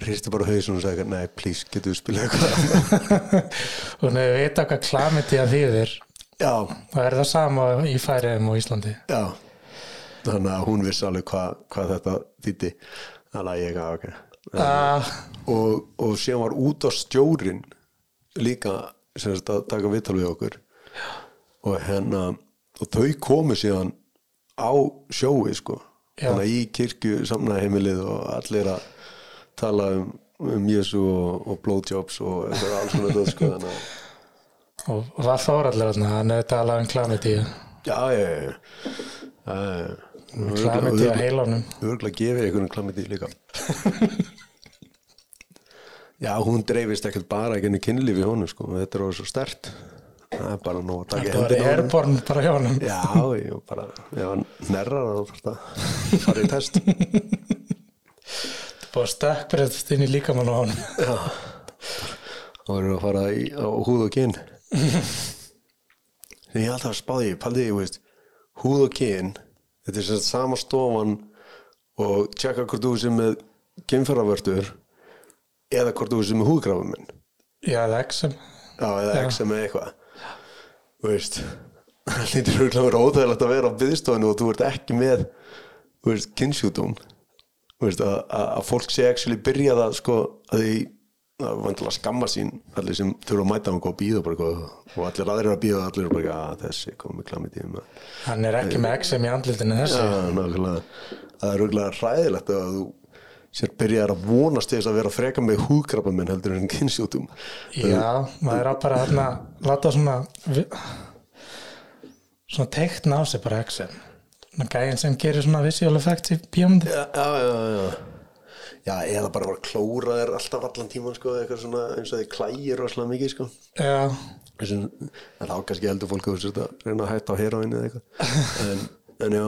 hristi bara hausin og sagði nei, please, getur við spilað eitthvað? Hún hefur vita hvað klamiti að þýðir. Já, Það er það sama í Færiðum og Íslandi? Já þannig að hún vissi alveg hvað hva þetta þýtti að ég, já, ok. Uh, og, og síðan var út á stjórin líka sem að taka viðtal við okkur. Og hérna og þau komu síðan á sjói sko. Já. þannig að í kirkju samnaheimilið og allir að tala um, um Jésu og, og blowjobs og eitthvað alls svona þetta sko að og var Þóraldur þarna, hann hefur talað um klamiti já, já, já, já. Klamiti að heilanum Örgulega gefið einhvern klamiti líka Já, hún dreifist ekkert bara ekki kynlífi í honum sko, þetta er orðið svo stert það er bara nú að taka Það var hendina á honum. airborne bara hjá honum. Já, ég bara, ef hann nerrar þá þarf það fara í test. Það búið að stökkbreytast inn í líkamann á honum. Þá erum við að fara í, á húð og kyn. Ég er alltaf að spáði paldi, ég veist húð og kyn þetta er sagt sama stofan og tjekka hvort þú sem með kynferðavörtur eða hvort þú sem með húðgrafum minn Já, er XM Já, eða Já. XM eða eitthvað. Þú veist Það lítur að vera óþægilegt að vera á byðstofinu og þú ert ekki með að, að, að fólk sé actually byrja það sko að því það var vantilega skamma sín allir sem þurfa að mæta hann og býða og allir aðrir að býða og allir eru bara að þessi komið klamið tíma hann er ekki með XM í andlitinu þessi. Nákvæmlega. Það er rúglega ræðilegt að þú sér byrjar að vonast þess að vera að freka með húgrabba minn heldur en kynnsjótum Já, maður er að bara hérna láta svona svona teikna á sig bara XM gæðin sem gerir svona visual effects í bíómyndi já, já, já, já Já, eða bara var að klóra þér alltaf allan tíman sko, eitthvað svona eins og þið klægir rosalega mikið sko. Já, Þessum, en þá kannski heldur fólk að þú sért að reyna að hætta á heroinu eða eitthvað. En, en, já,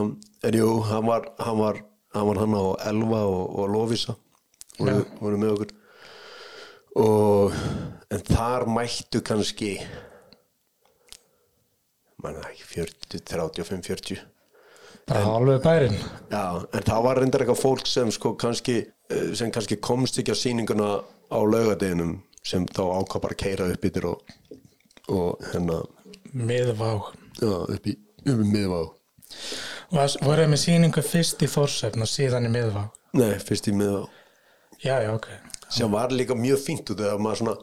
en jú, hann var hann var hann, var hann á Elva og, og Lovisa voru, voru með okkur. Og en þar mættu kannski manna ekki 40, 35, 40 bara hálfu bærin Já, en það var reyndar eitthvað fólk sem sko kannski, sem kannski komst ekki á sýninguna á laugadeginum sem þá ákvað bara að keira upp yfir og, og hérna miðvá. já, upp í, upp í miðvá. Var- voruð með sýningu fyrst í Þórsöfn og síðan í miðvá? Nei, fyrst í miðvá. Já, já, ok. Sem var líka mjög fínt út þegar maður svona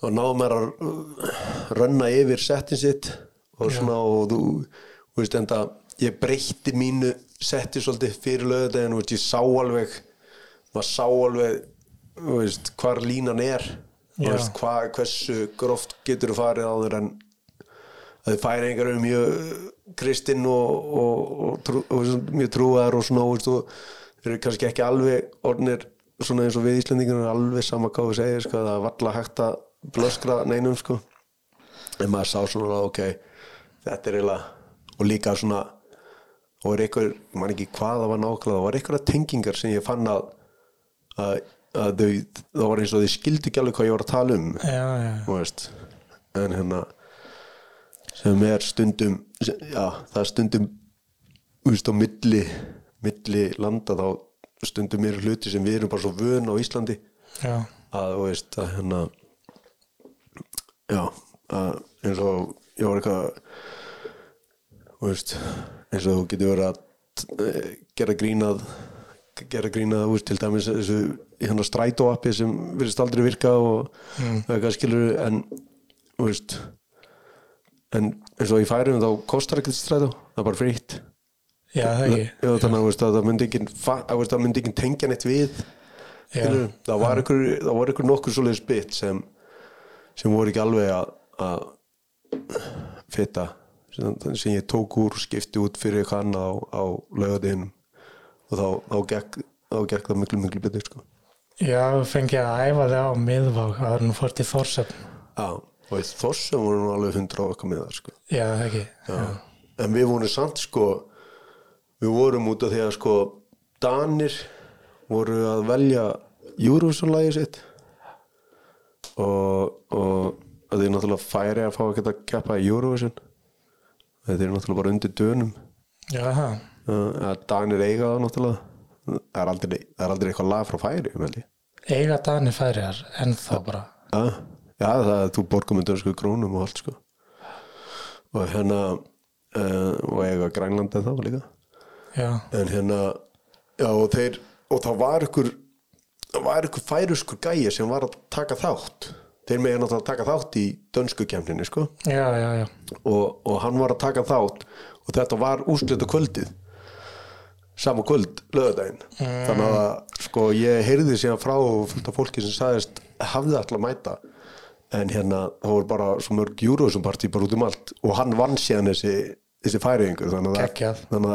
þá náðu maður að uh, rönna yfir settin sitt og svona og þú, þú veist enda ég breytti mínu setti svolítið fyrir lögudegin og ég sá alveg maður sá alveg veist, hvar línan er veist, hva, hversu gróft getur þú farið á þér en að þið færi einhver eru mjög kristinn og, og, og, trú, og mjög trúar og svona þeir eru kannski ekki alveg orðnir svona eins og við Íslandingar alveg sama hvað við segir sko, það er valla hægt að blöskra neinum sko. en maður sá svona ok, þetta er eiginlega og líka svona og er einhver, man ekki hvað það var nákvæmlega það var einhverja tengingar sem ég fann að að, að þau það var eins og þau skildu ekki alveg hvað ég var að tala um Já, já, veist. En hérna sem er stundum já, það er stundum veist á milli milli landa þá stundum eru hluti sem við erum bara svo vön á Íslandi. Já. Að þú veist að hérna já að eins og ég var eitthvað þú veist eins og þú getur verið að eh, gera grínað gera þú veist til dæmis þessu í hann strætó appi sem virðist aldrei virka og eitthvað skilur en þú veist en eins og í færum þá kostar ekkert strætó það er bara frýtt Já, það ekki. Já, þannig veist, að það myndi ekki það ekki tengja neitt við Já, skilur, það var ykkur það var ykkur nokkur svoleiðis bit sem sem voru ekki alveg að, fitta sem, sem ég tók úr og skipti út fyrir annað á, á laugadeginu og þá, þá, gekk, þá gekk það miklu miklu betur sko. já fengi að æfa þig á miðvá að það er nú fórt í Þórsöfn Já, og í þossum voru nú alveg hundra á okkar með það sko. Já, það ekki Já. en við vorum samt sko við vorum út af því að sko Danir voru að velja Eurovision-lægi sitt og, og að því náttúrulega færi að fá að geta keppa í Eurovision þetta er náttúrulega bara undir dönum Já, það að Danir eiga það náttúrulega. Það er aldrei, það er aldrei eitthvað lag frá færi ég. Eiga Dani færiðar en þá bara? Já, já það er þú borgum með dönsku krónum og allt sko. Og hérna uh, og eiga Grænlandi þá líka. Já, en hérna já og þeir og það var ykkur það var ykkur færuskur gæja sem var að taka þátt. Þeir megin náttúrulega að taka þátt í dönsku kemninni sko. Já, já, já. Og, og hann var að taka þátt. Og þetta var úrslita kvöldið sama kvöld lögðardaginn þannig að sko ég heyrði síðan frá fullt af fólki sem sagðist hafði alltaf mæta. En hérna það voru bara svo mörg partí bara út um allt. Og hann vann síðan þessi, þessi færiðingur þannig, að það-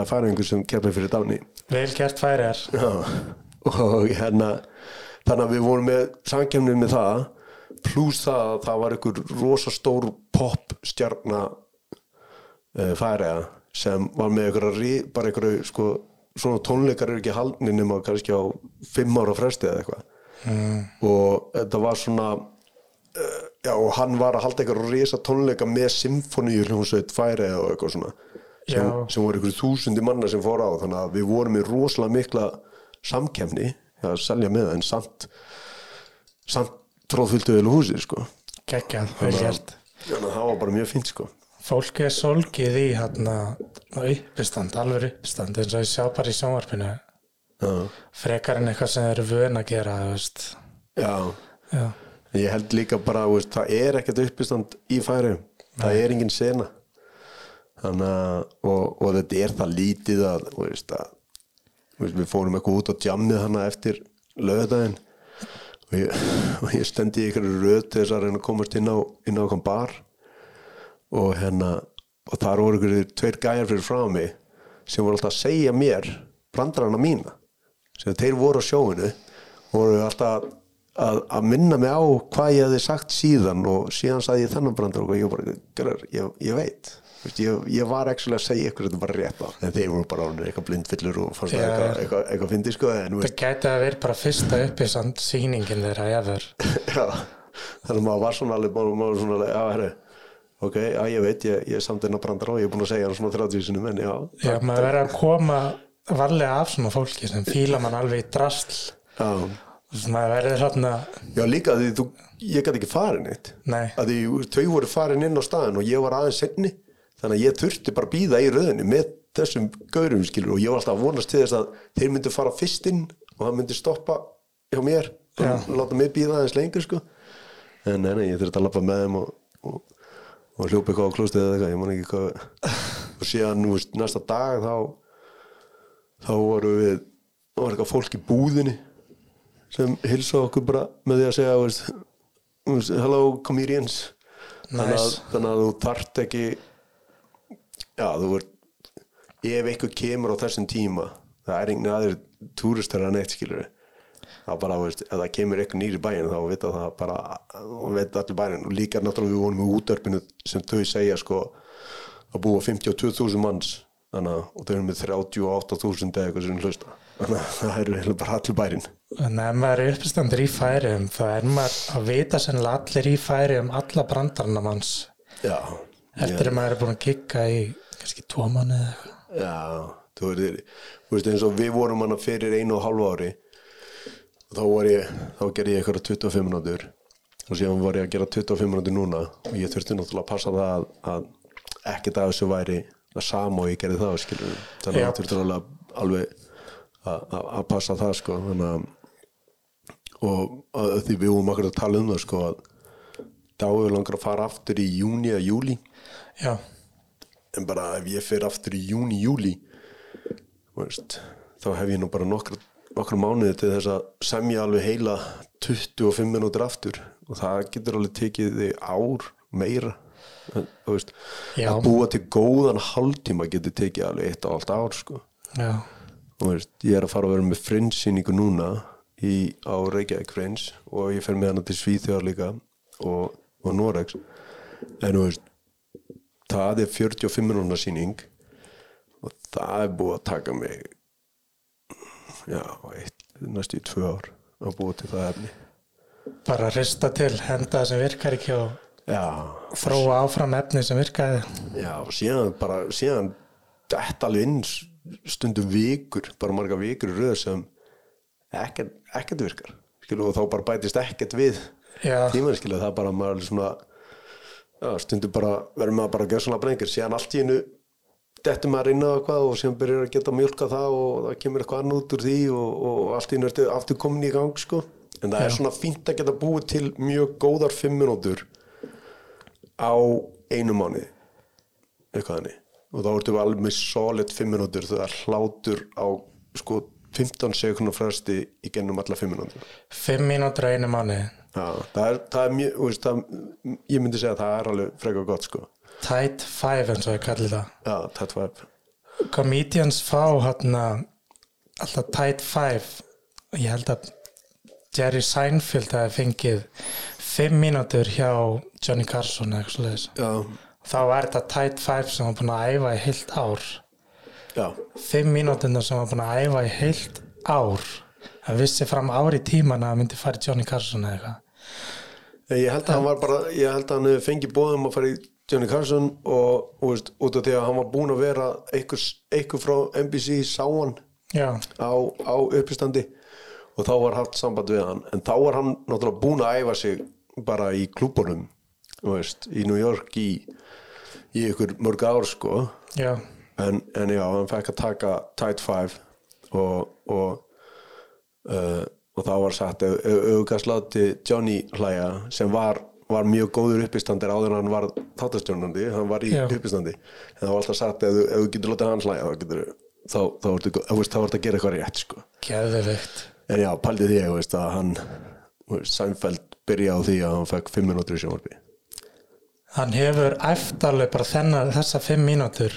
er færiðingur sem kemur fyrir dáni Vel gert færiðar Já, og hérna þannig að við vorum með samkemnið með það. Pluss það að það var einhver rosa stór pop stjarna uh, færiða sem var með einhverja bara einhverju sko svona tónleikar eru ekki haldni nema kannski á fimm ára fresti eða eitthvað. Mm. og þetta var svona uh, já og hann var að halda einhverja risa tónleika með symfoníu hljómsveit færiða og eitthvað svona sem, sem voru einhverju þúsundi manna sem fór á. Þannig að við vorum í rosalega mikla samkefni að selja með en samt samt tróðfylgdu vel húsið sko. Geggjað, vel gert. þannig að það var bara mjög fínt sko Fólk er solgið í hérna uppistand, alveg uppistand eins og ég sjá bara í sjónvarpinu. Já, frekar en eitthvað sem þeir eru vön að gera já, já, ég held líka bara, veist, það er ekkert uppistand í færi það er engin sena. Þannig að og, og þetta er það lítið að, veist, að veist, við fórum eitthvað út á djammið hana eftir lögadaginn og og ég stendi í ykkur röð til þess að reyna að komast inn á, inn á bar og hérna og þar voru ykkur tveir gæjar fyrir frá mig sem voru alltaf að segja mér brandarana mína. Sem þeir voru á sjóinu voru alltaf að, að minna mig á hvað ég hefði sagt síðan og síðan sagði ég þennan brandar og ég bara, "Gaurar, ég, ég veit. Vist, ég, ég var ekki að segja ykkur þetta bara rétt á. En þeir voru bara ánir eitthvað blindfyllur og fannst það eitthvað, eitthvað, eitthvað fyndi sko það gæti að vera bara fyrsta uppisand sýningin þeirra efer þannig að maður var svona alveg maður var svona alveg, já, herru ok, já, ég veit, ég, ég er samt enn að brandara og ég er búin að segja hann svona 30 sinum, en já já, maður verður að koma varlega af svona fólki sem fíla mann alveg í drastl já, að maður verður svona já líka því þú, ég gæti ekki farin eitt nei, að því þau voru farin inn á staðin og ég var aðeins senni þannig að ég þurfti bara að býða í röðinni með þessum gaurum skilur og ég var alltaf að vonast til þess að þeir myndu fara fyrst inn og það myndi stoppa hjá mér og láta mig býða aðeins lengur sko. En nei, nei, ég þurfti að lappa með þeim og, og, og hljópa eitthvað á klóstið eða eitthvað, ég man ekki hvað og síðan nú veist, næsta dag þá þá voru við þá var eitthvað fólk í búðinni sem hilsa okkur bara með því að segja veist, veist, hello comedians þannig, að, Nice. þannig að þú þart ekki já þú ert ef eitthvað kemur á þessum tíma það er engin aðrir túristar en eitt skilur þá bara, veist, ef það kemur eitthvað nýri bæinn þá vita það bara og veit allir bæinn og líka náttúrulega við vorum í útörpinu sem þau segja sko að búa 52.000 manns. Þannig að og þau eru með 38.000 eða eitthvað sem hlusta. Þannig að það eru bara allir bæinn en ef maður er uppistandur í færium þá er maður að vita sennilega allir í færium alla brandarna manns. Já, eftir að maður er búin að kikka í kannski tvo manni Já, þú veist, eins og við vorum hana fyrir einu og hálfu ári þá var ég, þá gerði ég eitthvað 25 minútur og síðan var ég að gera 25 minútur núna og ég þurfti náttúrulega að passa það að, ekkert af þessu væri það sama og ég gerði það skilur þannig að þurfti alveg, alveg að, passa það sko. Þannig að og að, því við vorum akkur að tala um það sko að dáið langar að fara aftur í júni eða júli já, en bara ef ég fer aftur í júni, júli veist, þá hef ég nú bara nokkra, nokkra mánuði til þess að semja alveg heila 25 minútur aftur. Og það getur alveg tekið þig ár meira. Veist, að búa til góðan hálftíma getur tekið alveg eitt og allt ár sko. veist, ég er að fara að vera með frinsýningu núna í, á Reykjavík Frins og ég fer með hana til Svíþjóðar líka og, og Norex en þú veist það er 45 minúna sýning og það er búið að taka mig já, eitt, næstu í tvö ár að búa til það efni. Bara rista til henda sem virkar ekki og já, þróa áfram efni sem virkaði. Já, og síðan bara síðan þetta alveg inn stundum vikur, bara marga vikur röð sem ekkert, ekkert virkar. Skilu, og þá bara bætist ekkert við tíman skilu, það bara maður svona já, stundum bara verður maður bara að gera svona brengir, síðan allt í hennu dettur maður inn á eitthvað og síðan byrjar að geta mjölka það og það kemur eitthvað annað út úr því og, og allt í ertu aftur komin í gang sko. en það er Já. svona fínt að geta búið til mjög góðar fimm minútur á einu mánu eitthvað hannig og þá ertu alveg með solid fimm minútur þegar hlátur á sko 15 sekundar fresti í gennum alla fimm minútur fimm mínútur á einu manni Já, það er, það er mjög, veist, það, ég myndi segja að það er alveg frekar gott sko. Tight five eins og ég kalli það. Já, tætt væp. comedians fá hérna alltaf tight five. Ég held að Jerry Seinfeld hafi fengið fimm mínútur hjá Johnny Carson eða eitthvað. Já, þá var þetta tight five sem var búin að æfa í heilt ár. Já, fimm mínúturna sem var búin að æfa í heilt ár. Hann vissi fram ári tíman að það myndi fara í Johnny Carson eða eitthvað. Ég held að hann var bara, ég held að hann hefði fengið bóðum að fara í Johnny Carson og, og veist, út af því að hann var búin að vera einhver frá NBC sá hann já, á, á uppistandi og þá var haft samband við hann. En þá var hann náttúrulega búin að æfa sig bara í klúbunum í New York í, í ykkur mörg ár sko. Já, en, en já, hann fekk að taka tight five og og, uh, og þá var sagt auðvitað slátti Johnny hlæja sem var, var mjög góður uppistandir áður en hann var þáttastjónandi hann var í Já. uppistandi. En það var alltaf sagt ef þú, getur látið hann hlæja þá getur þá, þá, ertu, að gera eitthvað rétt sko. geðvikt en já, paldið því veist, að hann Seinfeld byrja á því að hann fekk 5 minútur í sjónvarpi. Hann hefur eftirlega bara þennan þessa fimm mínútur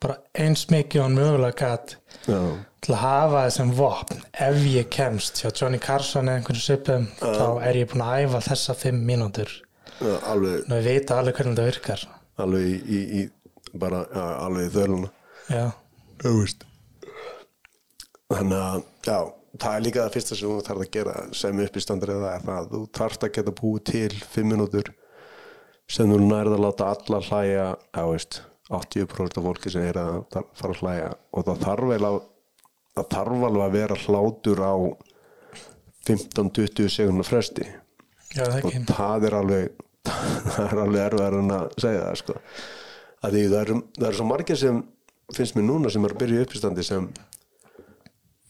bara eins mikið og hann mögulega gæt já, til að hafa þessum vopn. Ef ég kemst hjá Johnny Carson eða einhvern svipum þá er ég búin að æfa þessa fimm mínútur. Já, alveg, og við vita alveg hvernig þetta virkar. Alveg í, í, í bara, já, alveg í veist. Þannig að, já, það er líka það fyrsta sem þú þarf að gera sem uppistandur eða er það að þú þarft að geta búið til fimm minútur sem þú nærð að láta alla hlæja, já, veist 80% af fólki sem er að fara að hlæja og það þarf vel að það þarf alveg að vera hlátur á 15-20 sekundar fresti. Já það og það er alveg það er alveg erfiðar en að segja það sko. að því það eru, eru svo margir sem finnst mér núna sem er að byrja í uppistandi sem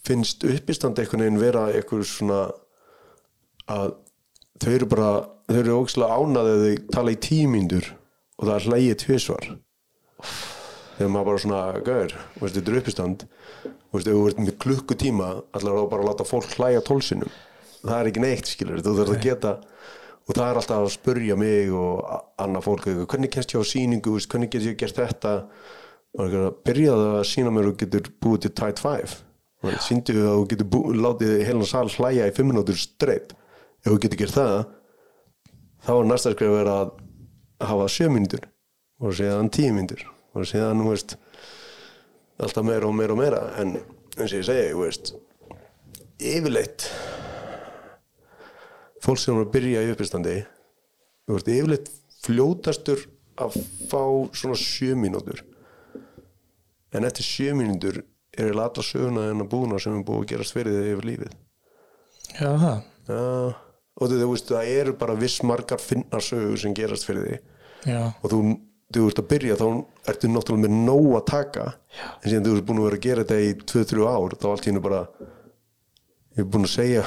finnst uppistandi einhvern veginn vera eitthvað svona að þau eru bara þau eru ógslag ánað eða þau tala í tímyndur og það er hlægið tvisvar. Þegar maður bara svona gauður, veist, þetta er uppistand veist, ef þú ert með klukkutíma allar þá bara að láta fólk hlæja tólsinum það er ekki neitt skilur þú þarf að geta og það er alltaf að spurja mig og annað fólk hvernig kennst ég á sýningu? Veist, hvernig get ég gert þetta? Og byrjaðu að sína mér og getur búið til tight five. Síndu að þú getur búið, látið heilan sal hlæja í fimm minútur streitt ef þú getur gert það þá er næsta skrif að vera að hafa sjö myndur og síðan tíu myndur og síðan, þú veist alltaf meira og meira og meira. En eins og ég segi, þú veist yfirleitt fólk sem er að byrja í uppistandi þú veist, yfirleitt fljótastur að fá svona sjö mínútur. En eftir sjö mínútur er eiginlega alla söguna en að búna sem er búið að gerast fyrir þig yfir lífið. Já það, Já, og þú veist, það eru bara viss margar finnar sögur sem gerast fyrir þig. Já, og þú, þú ert að byrja þá ertu náttúrulega með nóg að taka. Já. en síðan þú ert búin að vera að gera þetta í 2-3 ár þá allt hennu bara ég er búin að segja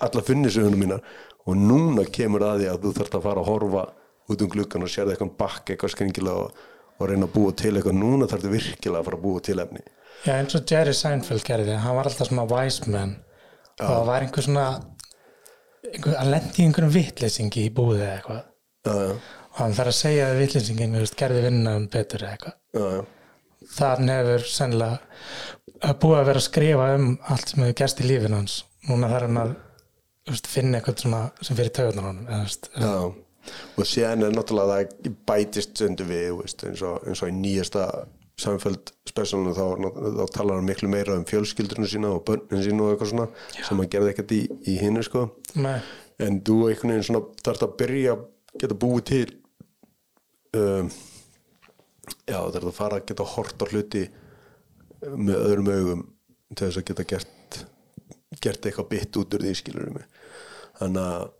alla finnisögunum mínar og núna kemur að því að þú þarft að fara að horfa út um gluggan og sérða eitthvað bakk eitthvað skringilega og, og reyna að búa til eitthvað. Núna þarftu virkilega að fara að búa til efni. Já eins og Jerry Seinfeld gerði hann var alltaf svona wise man. Og það var einhver svona einhver, hann lendi í einhverjum vitleysingi í búið eða eitthvað. Já, já, hann þarf að segja að vitleysingin veist, gerði vinna um betur eða eitthvað. Já, já. þann hefur sennilega að búið að vera að skrifa um allt sem hefur gerst í lífin hans. Núna þarf hann að veist, finna eitthvað sem fyrir töðunar Já, og síðan er náttúrulega það bætist stundu við veist, eins, og, eins og í nýjasta samfæld specialinu þá, þá talar hann miklu meira um fjölskyldurinn sína og börnin sína og eitthvað svona sem hann gerði ekkert í, í hinnu sko. Nei, en þú einhvern veginn svona þarf að byrja geta búið til um, já þarf að fara að geta hort á hluti með öðrum augum til þess að geta gert gert eitthvað bytt út úr því skilur mig. Þannig að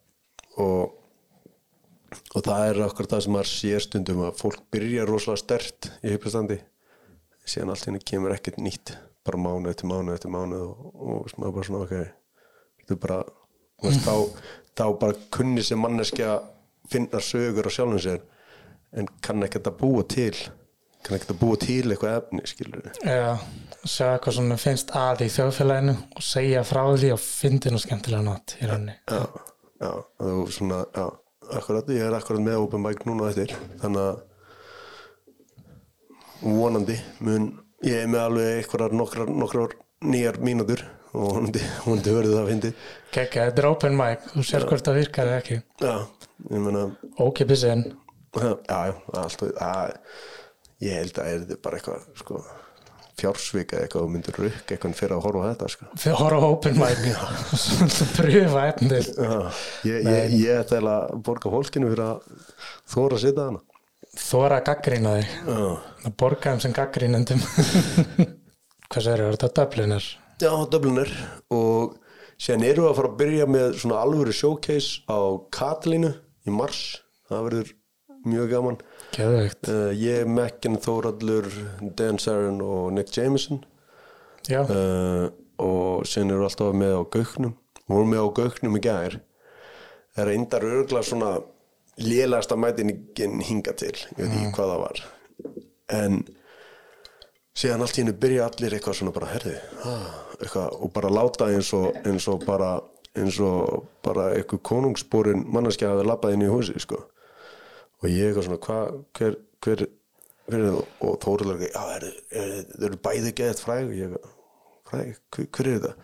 og, og það er okkur það sem maður sér stundum að fólk byrja rosalega stert í hypastandi síðan allt henni kemur ekkert nýtt bara mánu eftir mánu eftir mánu og, og maður bara svona ok þetta er bara þá bara kunni sem manneskja finna sögur á sjálfum sér en kann ekkert að búa til kann ekkert að búa til eitthvað efni skilur við já, sjá eitthvað sem finnst að í þjóðfélaginu og segja frá því og fyndi nú skemmtilega nátt í rauninni. Já, já, þú svona já, akkurat, ég er akkurat með open mic núna eftir, þannig að vonandi mun, ég er með alveg eitthvað nokkrar, nokkrar nýjar mínútur og vonandi, vonandi verður það að fyndi Kekka, þetta er open mic, þú sér hvort það virkar eða ekki. Já, ég meina ókipis inn, já, alltaf að, ég held að er þetta bara eitthvað sko, fjársvika eitthvað og myndur rukk eitthvað fyrir að horfa á þetta sko. fyrir horfa á open mic svona pröfa efnið. Já, ég, eiginlega að borga fólkinu fyrir að þóra að sitja hana. Þóra að gaggrýna þig. Að borga þeim sem gaggrínendum hvað sér, er þetta Dubliner? Já, Dubliner og síðan erum við að fara að byrja með svona alvöru showcase á Katalínu í mars, það verður mjög gaman. Uh, ég, Mekken, Þórallur Dan Sarin og Nick Jameson. Uh, og erum við alltaf með á Gauknum vorum við á göknum í gær. Það er eindar örgla svona lélasta mætingin hinga til ég veit ekki hvað það var. En síðan allt í hennu byrja allir eitthvað svona bara herði ah, eitthvað, og bara láta eins og, eins og bara eins og bara eitthvað konungsbúrin manneskja hafi labbað inn í húsi sko. Og ég eitthvað svona hva, hver, hver, hver er það? Og já, er, þau eru bæði geðið fræg. Og ég fræg, hver, er það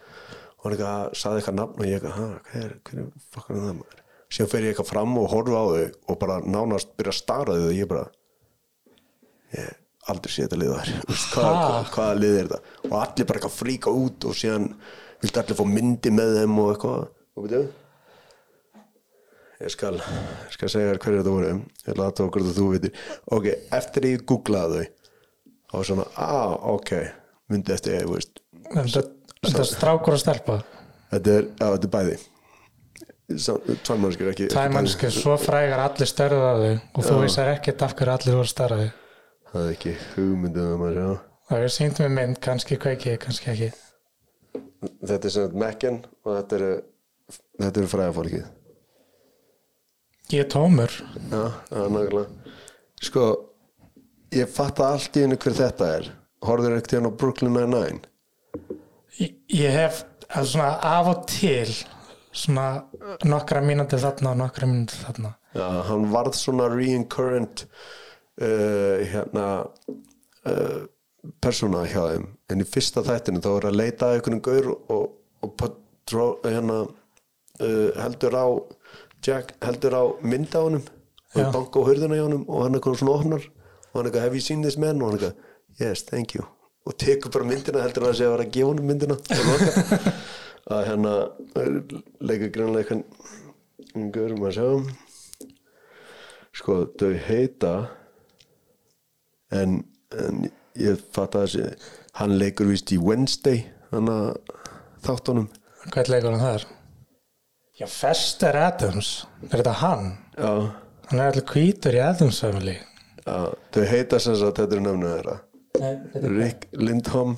og hann eitthvað, saði eitthvað nafn. Og ég eitthvað, hver, hver er fokkar það maður? Síðan fer ég eitthvað fram og horfa á þau og bara nánast byrja að stara þau og ég bara ég aldrei sé þetta lið þar. Hvað, hvað, hvaða lið er þetta? Og allir bara eitthvað fríka út og síðan viltu allir fá myndi með þeim og eitthvað. Og veitu ég skal, ég skal segja þér hverju þetta voru. Ég lata okkur að þú veitir. Ok, eftir ég googlaði þau var svona, ah, ok myndi eftir ég, veist. Þetta er strákur að stelpa? Þetta er, já, þetta er bæði. Tværmannskir ekki Tvær mannski, svo frægar allir störðu á þau. Og þú veisar ekkert af hverju allir voru starraði það er ekki hugmyndum um að sjá. Það er sínt með mynd, kannski kveiki, kannski ekki. Þetta er sem sagt Mekken og þetta eru þetta eru fræðafólkið Ég er tómur. Já, er nákvæmlega. Sko, ég fatta allt í hennu hver þetta er. Horfður ekkert hérna á Brooklyn Nine-Nine? Ég, ég hef að svona af og til svona nokkra mínúti þarna og nokkra mínúti þarna. Já, hann varð svona reincurrent uh, hérna uh, persóna hjá þeim. En í fyrsta þættinu þá er að leita að einhvern gaur og, og patró, hérna uh, heldur á Jack heldur á mynda á honum og Já. banka á hurðina hjá honum og hann eitthvað svona opnar og hann eitthvað have you seen this man? Og hann eitthvað yes thank you. Og tekur bara myndina heldur að það sé að vera að gefa honum myndina og lokar að hérna leika grannlega einhvern gaur um að sjá. Sko þau heita en, en ég fatt að þessi hann leikur vist í Wednesday hann að þáttunum. Hvað leikur hann þar? Já, Fester Adams Er þetta hann? já, Hann er allir hvítur í Adams family. Já, þau heita sem sagt þetta er nöfnu þeirra. Rick Lindholm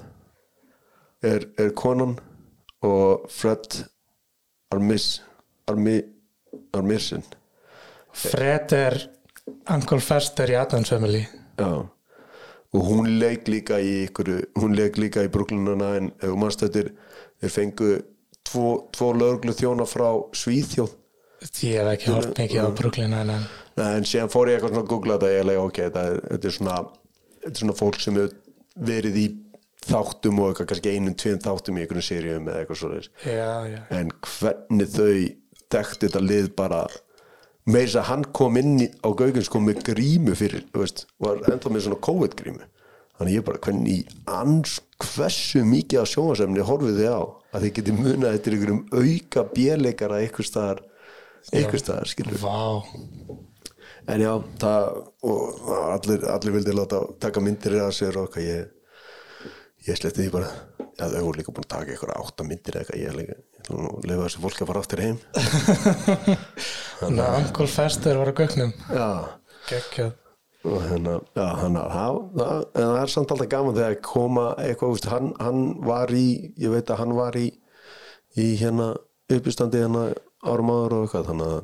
er, er konan og Fred Armis Armi, Armirsen Fred er Uncle Fester í Adams family. Já og hún leik líka í ykkur hún leik líka í ef þú manst þetta er þeir fengu tvo, tvo löglu þjóna frá Svíþjóð. Ég hef ekki hort mikið á Brooklyn en en síðan fór ég eitthvað svona að googla þetta ég leik ok, þetta er, þetta svona þetta er svona fólk sem hefur verið í þáttum og eitthvað kannski einum, tveim þáttum í einhvern seríum eða eitthvað svo Já, já. En hvernig þau þekkti þetta lið bara meira þess að hann kom inn í, á Gaugins kom með grímu fyrir, þú veist, var ennþá með svona COVID grímu þannig ég bara, hvernig ans hversu mikið af sjónvarsefni horfið þið á að þið geti munað eftir einhverjum auka bjöleikara einhver staðar einhver staðar, skilur Vá. En já, það og allir, allir vildi láta taka myndir af sér og eitthvað ég, ég sletti því bara. Já, þau voru líka búin að taka eitthvað átta myndir eða eitthvað, ég ég að lifa þessu fólki að fara aftur heim. Þannig að Uncle Fester var á gögnum. Já, Gekkjað og hérna, já, hann það, er samt alltaf gaman þegar koma eitthvað, úst, hann, hann var í ég veit að hann var í í hérna uppistandi hérna árum áður og eitthvað þannig að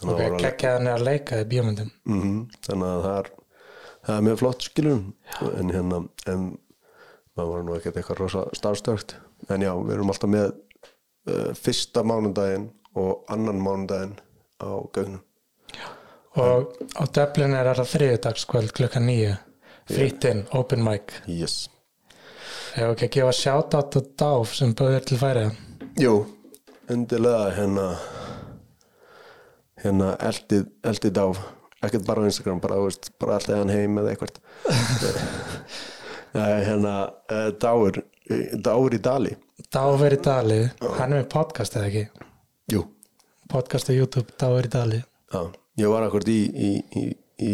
þannig að hann er að leika í bíómyndum. Mm þannig að það er það er mjög flott skilur en hérna en maður var nú ekkert eitthvað rosa starfstökt en já, við erum alltaf með uh, fyrsta mánudaginn og annan mánudaginn á gögnum Og á Dublin er það þriðudagskvöld klukkan nýju Frýtt inn, open mic. Yes. Hefur ekki að gefa shoutout á Dáf sem bauður til færiða Jú, endilega hérna hérna eldið, eldið á ekkert bara á Instagram, bara, veist, bara alltaf hann heim eða eitthvað. Ja, hérna uh, Dáur Dáur í Dali. Dáf er í Dali, hann er með podcast eða ekki? Jú, Podcast á YouTube, Dáf er í Dali. Já, ég var akkur í, í, í, í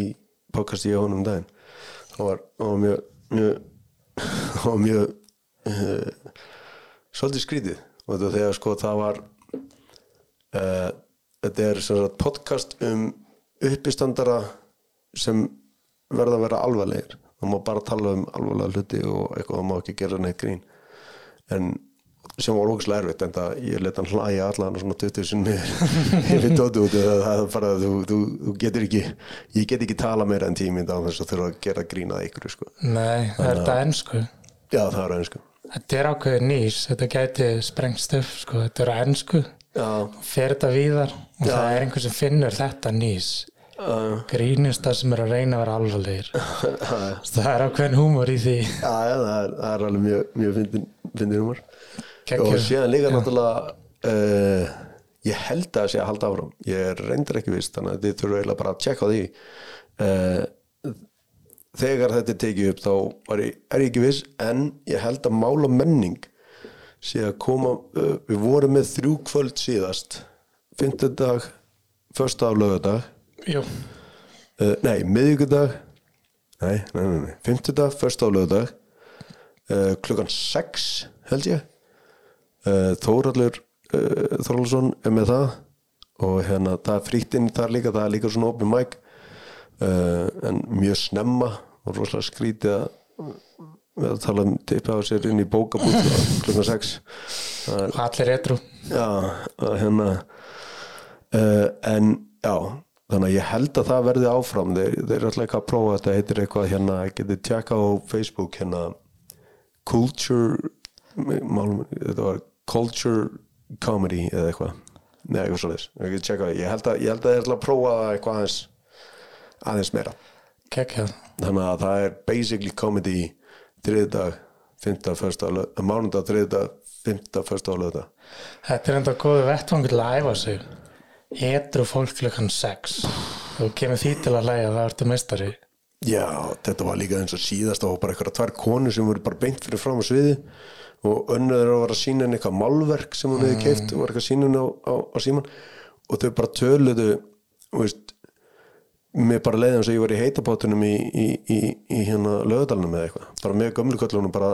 podcasti á honum um daginn. Það var, var mjög það var mjög uh, svolítið skrítið. Og þegar sko það var uh, þetta er sagt podcast um uppistandara sem verða að vera alvarlegir. Það má bara tala um alvarlega hluti og eitthvað það má ekki gera neitt grín. En sem var ógæslega erfitt en það ég let hann hlæja allan svona 20 sinni yfir tóti út það er bara þú, þú, þú getur ekki ég get ekki tala meira en tíminn á þess að þurfa að gera grínað ykkur sko. Nei, það er þetta ennsku já það er einsku Þetta er ákveðið nýs, þetta gæti sprengst upp sko, þetta er ennsku já, fer þetta víðar og það er einhver sem finnur þetta nýs. Uh, grínist það sem er að reyna að vera alvarlegir. Það er ákveðin húmor í því. Já, já það, er, það er alveg mjög, mjög fyndin, fyndin humor og síðan líka náttúrulega uh, ég held að það sé að halda áfram. Ég reyndir ekki vist þannig að þið þurfum eiginlega bara að tjekka því. Uh, þegar þetta er tekið upp þá ég, er ég ekki viss en ég held að mála menning sé að koma uh, við vorum með þrjú kvöld síðast. Fymtudag, första af lögadag nei, miðvíkudag nei, nei, nei, nei, fymtudag, första af lögadag uh, klukkan 6 held ég Þóraldur uh, Þóraldsson er með það og hérna það er frítt inn þar líka það er líka svona open mic. Uh, en mjög snemma og rosalega skrítið að tala um tippa á sér inn í bókabútt klukkan 6 það er og allir etru Já, hérna en já þannig að ég held að það verði áfram. Þeir, þeir eru alltaf eitthvað að prófa þetta heitir eitthvað hérna, getið tjekka á Facebook hérna culture málum, þetta var culture comedy eða eitthvað. Nei, eitthvað svo leis, ég get tjekka það. Ég held að, ég held að prófa það eitthvað aðeins aðeins meira. Kekjað. þannig að það er basically comedy þriðdag, fymta, första mánudag, þriðdag, fymta, första og lögdag Þetta er enda góðu vettvangur til að æfa sig. Etru fólk klukkan 6 þú kemur því til að læga það ertu meistari. Já, þetta var líka eins og síðast og bara eitthvað tvær konur sem voru bara beint fyrir fram á sviði og þeirra var að sína henni eitthvað málverk sem hún hefði keift og var eitthvað að sína henni á, á, á síman og þau bara töluðu þú veist mér bara leiði eins og ég var í heitapátunum í, í, í, í hérna lögadalunum eða eitthvað. Bara með gömlu köllunum bara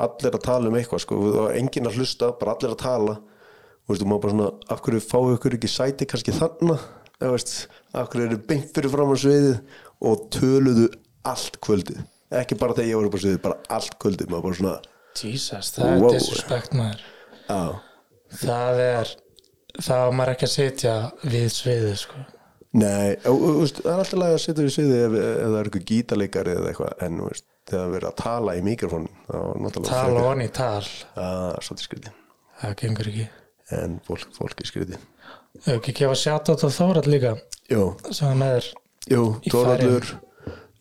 allir að tala um eitthvað sko, það var enginn að hlusta bara allir að tala. Og og maður bara svona, af hverju fáu ykkur ekki sæti kannski þarna? Eða veist, af hverju eru beint fyrir fram á sviðið? Og töluðu allt kvöldið. Ekki bara þegar ég var upp á sviðið, bara allt kvöldið. Maður bara svona, Jesus, það er Wow. disrespect maður. Já. Það er það var maður ekki að sitja við sviðið sko. Nei, og, og, veist, það er alltaf lega að setja við sviðið ef, ef það er eitthvað gítarleikari eða eitthvað en veist, þegar það verið að tala í þá er náttúrulega tala frekar- onni í tal. Að svolítið skriði það gengur ekki. En fólk, fólk er skriði Ef ekki gefa sjátt á Þórald líka Jú, er jú, Þóraldur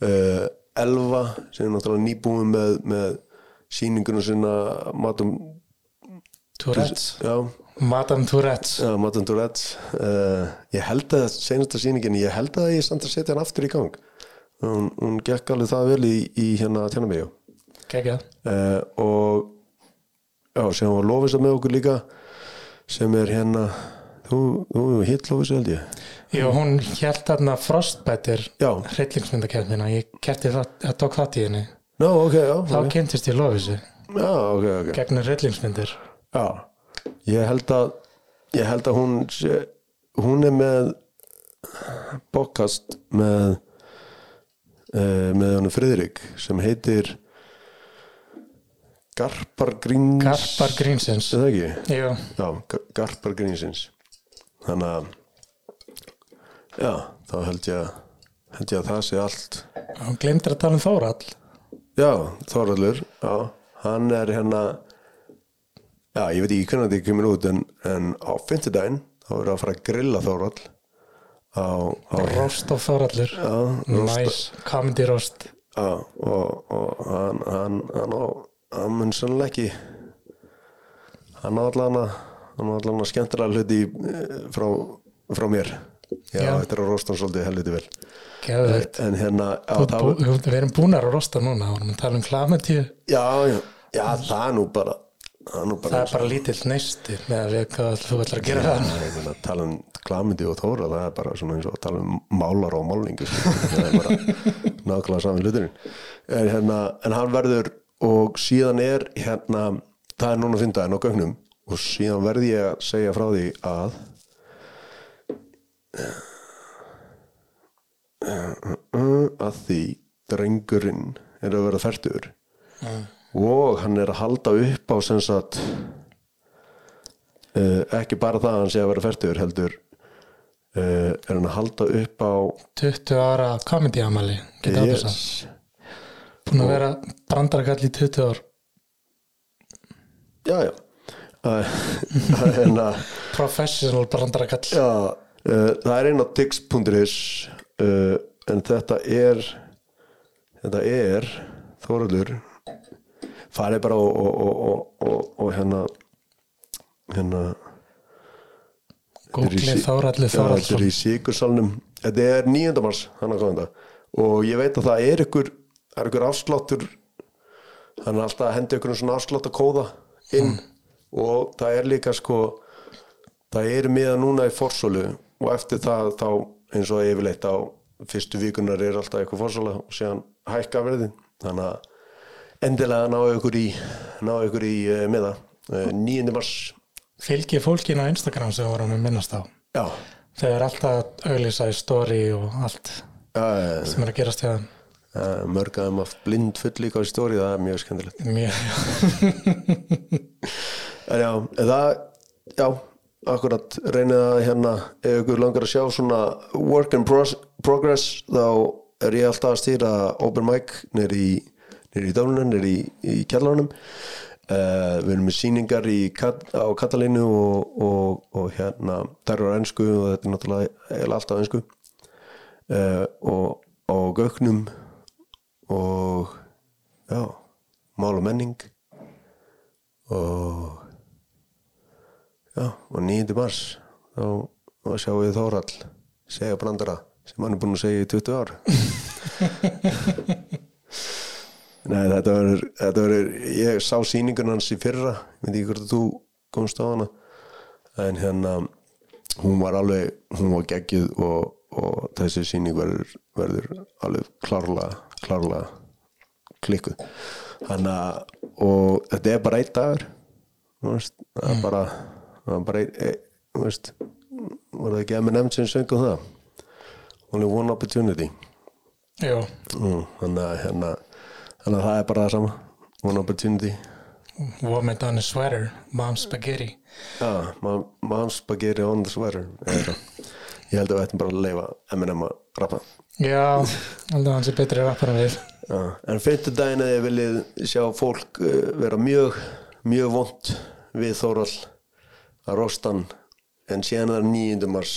uh, Elva sem er náttúrulega nýbúin með, með sýningunum sinna Matum Tourette's. Já, Madame Tourette's. Já Matum Tourette's. Uh, Ég held að senasta sýningin ég held að ég samt að setja hann aftur í gang. Hún, hún gekk alveg það vel í, í hérna tjánamíu Kekjað. uh, og já, sem var Lofisa með okkur líka sem er hérna þú, þú hitt Lofisa held ég. Jú, hún held þarna Frostbiter já, hryllingsmyndakefnina, ég kerti það, ég tók þátt í henni ná, ok, já þá ok, kynntist ég Lofisi já, ok, ok. Gegnum hryllingsmyndir. Já, ég held að ég held að hún sé, hún er með podcast með uh, með hann Friðrik sem heitir Garpar Gríns Garpar Grínsins. Er það ekki? Jú, Já, Ga- Garpar Grínsins. Þannig að já, þá held ég held ég að það sé allt. Hún glemdur að tala um Þórald já, Þorallur, já, hann er hérna já, ég veit ekki hvernig þetta kemur út en, en á fimmtudaginn þá er að fara að grilla Þorall á, á Rost Þóraldur já, Nice, comedy roast. Já, og, og hann hann, hann, á, hann mun sannlega ekki hann á allan að hann á allan að skemmtilega hluti eh, frá, frá mér já, Já. þetta er að rosta hann svolítið helviti vel Geðveikt. en hérna það, Við erum búnar að rosta núna og við tala um klamatíu já, já, já, það er nú bara það er nú bara það er bara lítill neisti með að við hvað þú ætlar að gera það Nei, ég meina, að tala um klamindi og þóra það er bara svona eins og að tala um málar og málningu sko. það er bara nákvæmlega saman hluturinn en, hérna, en hann verður og síðan er hérna, það er núna fyndaðin á gögnum og síðan verði ég að segja frá því að að því drengurinn er að vera færtur og hann er að halda upp á sem sagt uh, ekki bara það að hann sé að vera færtur heldur uh, er hann að halda upp á 20 ára comedy amali geta yes. búin að vera brandarakall í 20 ár. Já já. En að professional brandarakall Já, það er einn á tix.is uh, en þetta er þetta er Þóruldur farið bara og, og, og, og, og, og hérna hérna sí- Þóraldur Þóraldsson í Sigursalnum þetta er 9. mars að og ég veit að það er ykkur það er ykkur afsláttur hann er alltaf að henda ykkur svona afsláttakóða inn. Og það er líka sko það er miða núna í forsólu og eftir það þá eins og yfirleitt á fyrstu vikunar er alltaf eitthvað forsóla og séðan hækka verðin þannig að endilega ná ykkur í ná ykkur í uh, miða uh, 9. mars. Fylgi fólkin á Instagram sem vorum við minnast á? Já, þau eru alltaf að auglýsa í story og allt uh, sem er að gerast hjá þeim uh, mörgaðum haft blind full líka á stóri það er mjög skemmtilegt. Mjög En já, það, já, akkurat reynið að hérna, ef ykkur langar að sjá svona work in progress, þá er ég alltaf að stýra open mic nýr í, í Dólunin, nýr í, í kjallarunum. Uh, við erum með sýningar í, Kat- á Katalínu og, og, og hérna, þær eru á ennsku og þetta er náttúrulega alltaf á ennsku. Uh, og, og gögnum og já, mál og menning og já, og 9. mars þá, sjáum við Þórall segja brandara sem hann er búinn að segja í 20 ár Nei, þetta verður þetta verður, ég sá sýningun hans í fyrra ég veit ekki hvort að þú komst á hana en hérna hún var alveg, hún var geggjuð og, og þessi sýning verður, verður alveg klárlega klárlega klikkuð og þetta er bara þú veist, það er bara það er bara ein, þú veist var það ekki að nefnd sem söngum það? Only one opportunity. Jú, mm, þannig að hérna að það er bara það sama. One opportunity. Woman on a sweater? Mom spaghetti. Já, mom, mom spaghetti on the sweater. Ég held að við ættum bara að leifa M&M að rappa. Já, aldrei hann sé betri rappar en við. Já, en fimmtudaginn að ég viljið sjá fólk uh, vera mjög mjög vond við Þórall að rostan en síðan er það 9. mars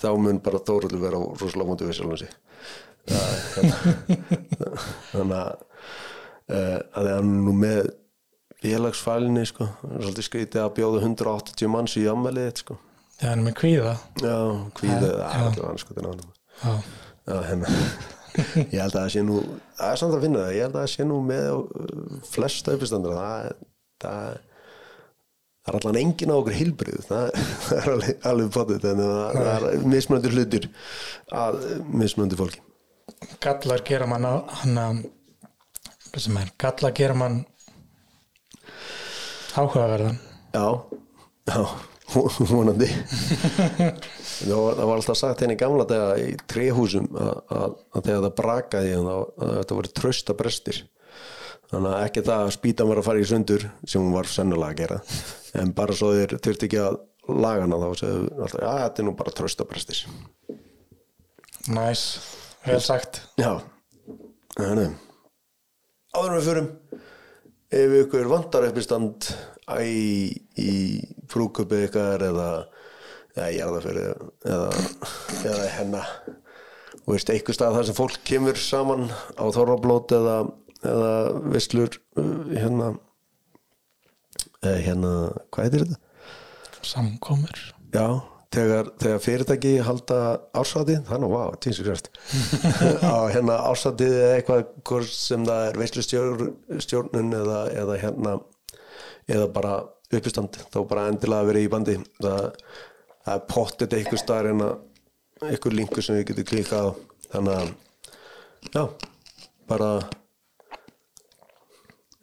þá mun bara Þórall vera rosalega vondi við sjálfum sig. Hérna, þannig að að það er nú með félagsfælinni sko, er svolítið skrítið að bjóða 180 manns í ammælið sko. Það er með kvíða. Já, kvíðið, Já, það er allir hann Já, Já, hérna. Ég held að það sé nú það er samt að finna það, ég held að það sé nú með uh, flesta uppistandara. Það, er- það, er- það allan engin á okkur hilbrið það, það er alveg, alveg potið það, það er mismunandi hlutir að mismunandi fólki. Gallar gera mann hann gallar gera mann áhugaverðan. Já, já, vonandi. Það var, það alltaf sagt henni gamla þegar í tréhúsum að, þegar það brakaði þá, að þetta voru trösta brestir þannig að ekki það að spýta mér að fara í sundur sem hún var sennulega að gera en bara svo þeir þurfti ekki að lagana þá segðu alltaf, já, þetta er nú bara trösta brestir Næs, vel sagt. Já, þannig áður við förum ef ykkur vantar uppistand í, í frúköpi ykkar eða eða jarðafyrir eða, eða hennar. Og veist, einhver stað þar sem fólk kemur saman á þorrablót eða, eða vislur uh, hérna hérna, hvað heitir þetta? Samkomur. Já, þegar, þegar fyrirtæki halda ársatið, þannig vá, týnsu krest á hérna ársatið eða eitthvað hvort sem það er veislustjórnun eða, eða hérna eða bara uppistand þá bara endilega verið í bandi. Það, það er pottet eitthvað staðar en að eitthvað linkur sem við getum klikkað á. Þannig að já, bara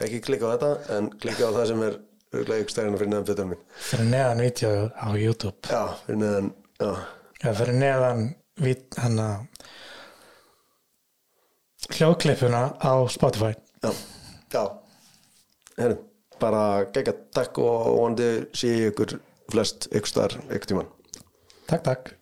ekki klikka á þetta en klikka á það sem er ykkur stærina fyrir neðan fyrir minn fyrir neðan vídeo á YouTube. Já, fyrir neðan, já, eða fyrir neðan vít, hann að hljóðklippuna á Spotify. Já, já, herru, bara gegga takk og vonandi sé ykkur flest ykkur starf ykkur tíman Takk, takk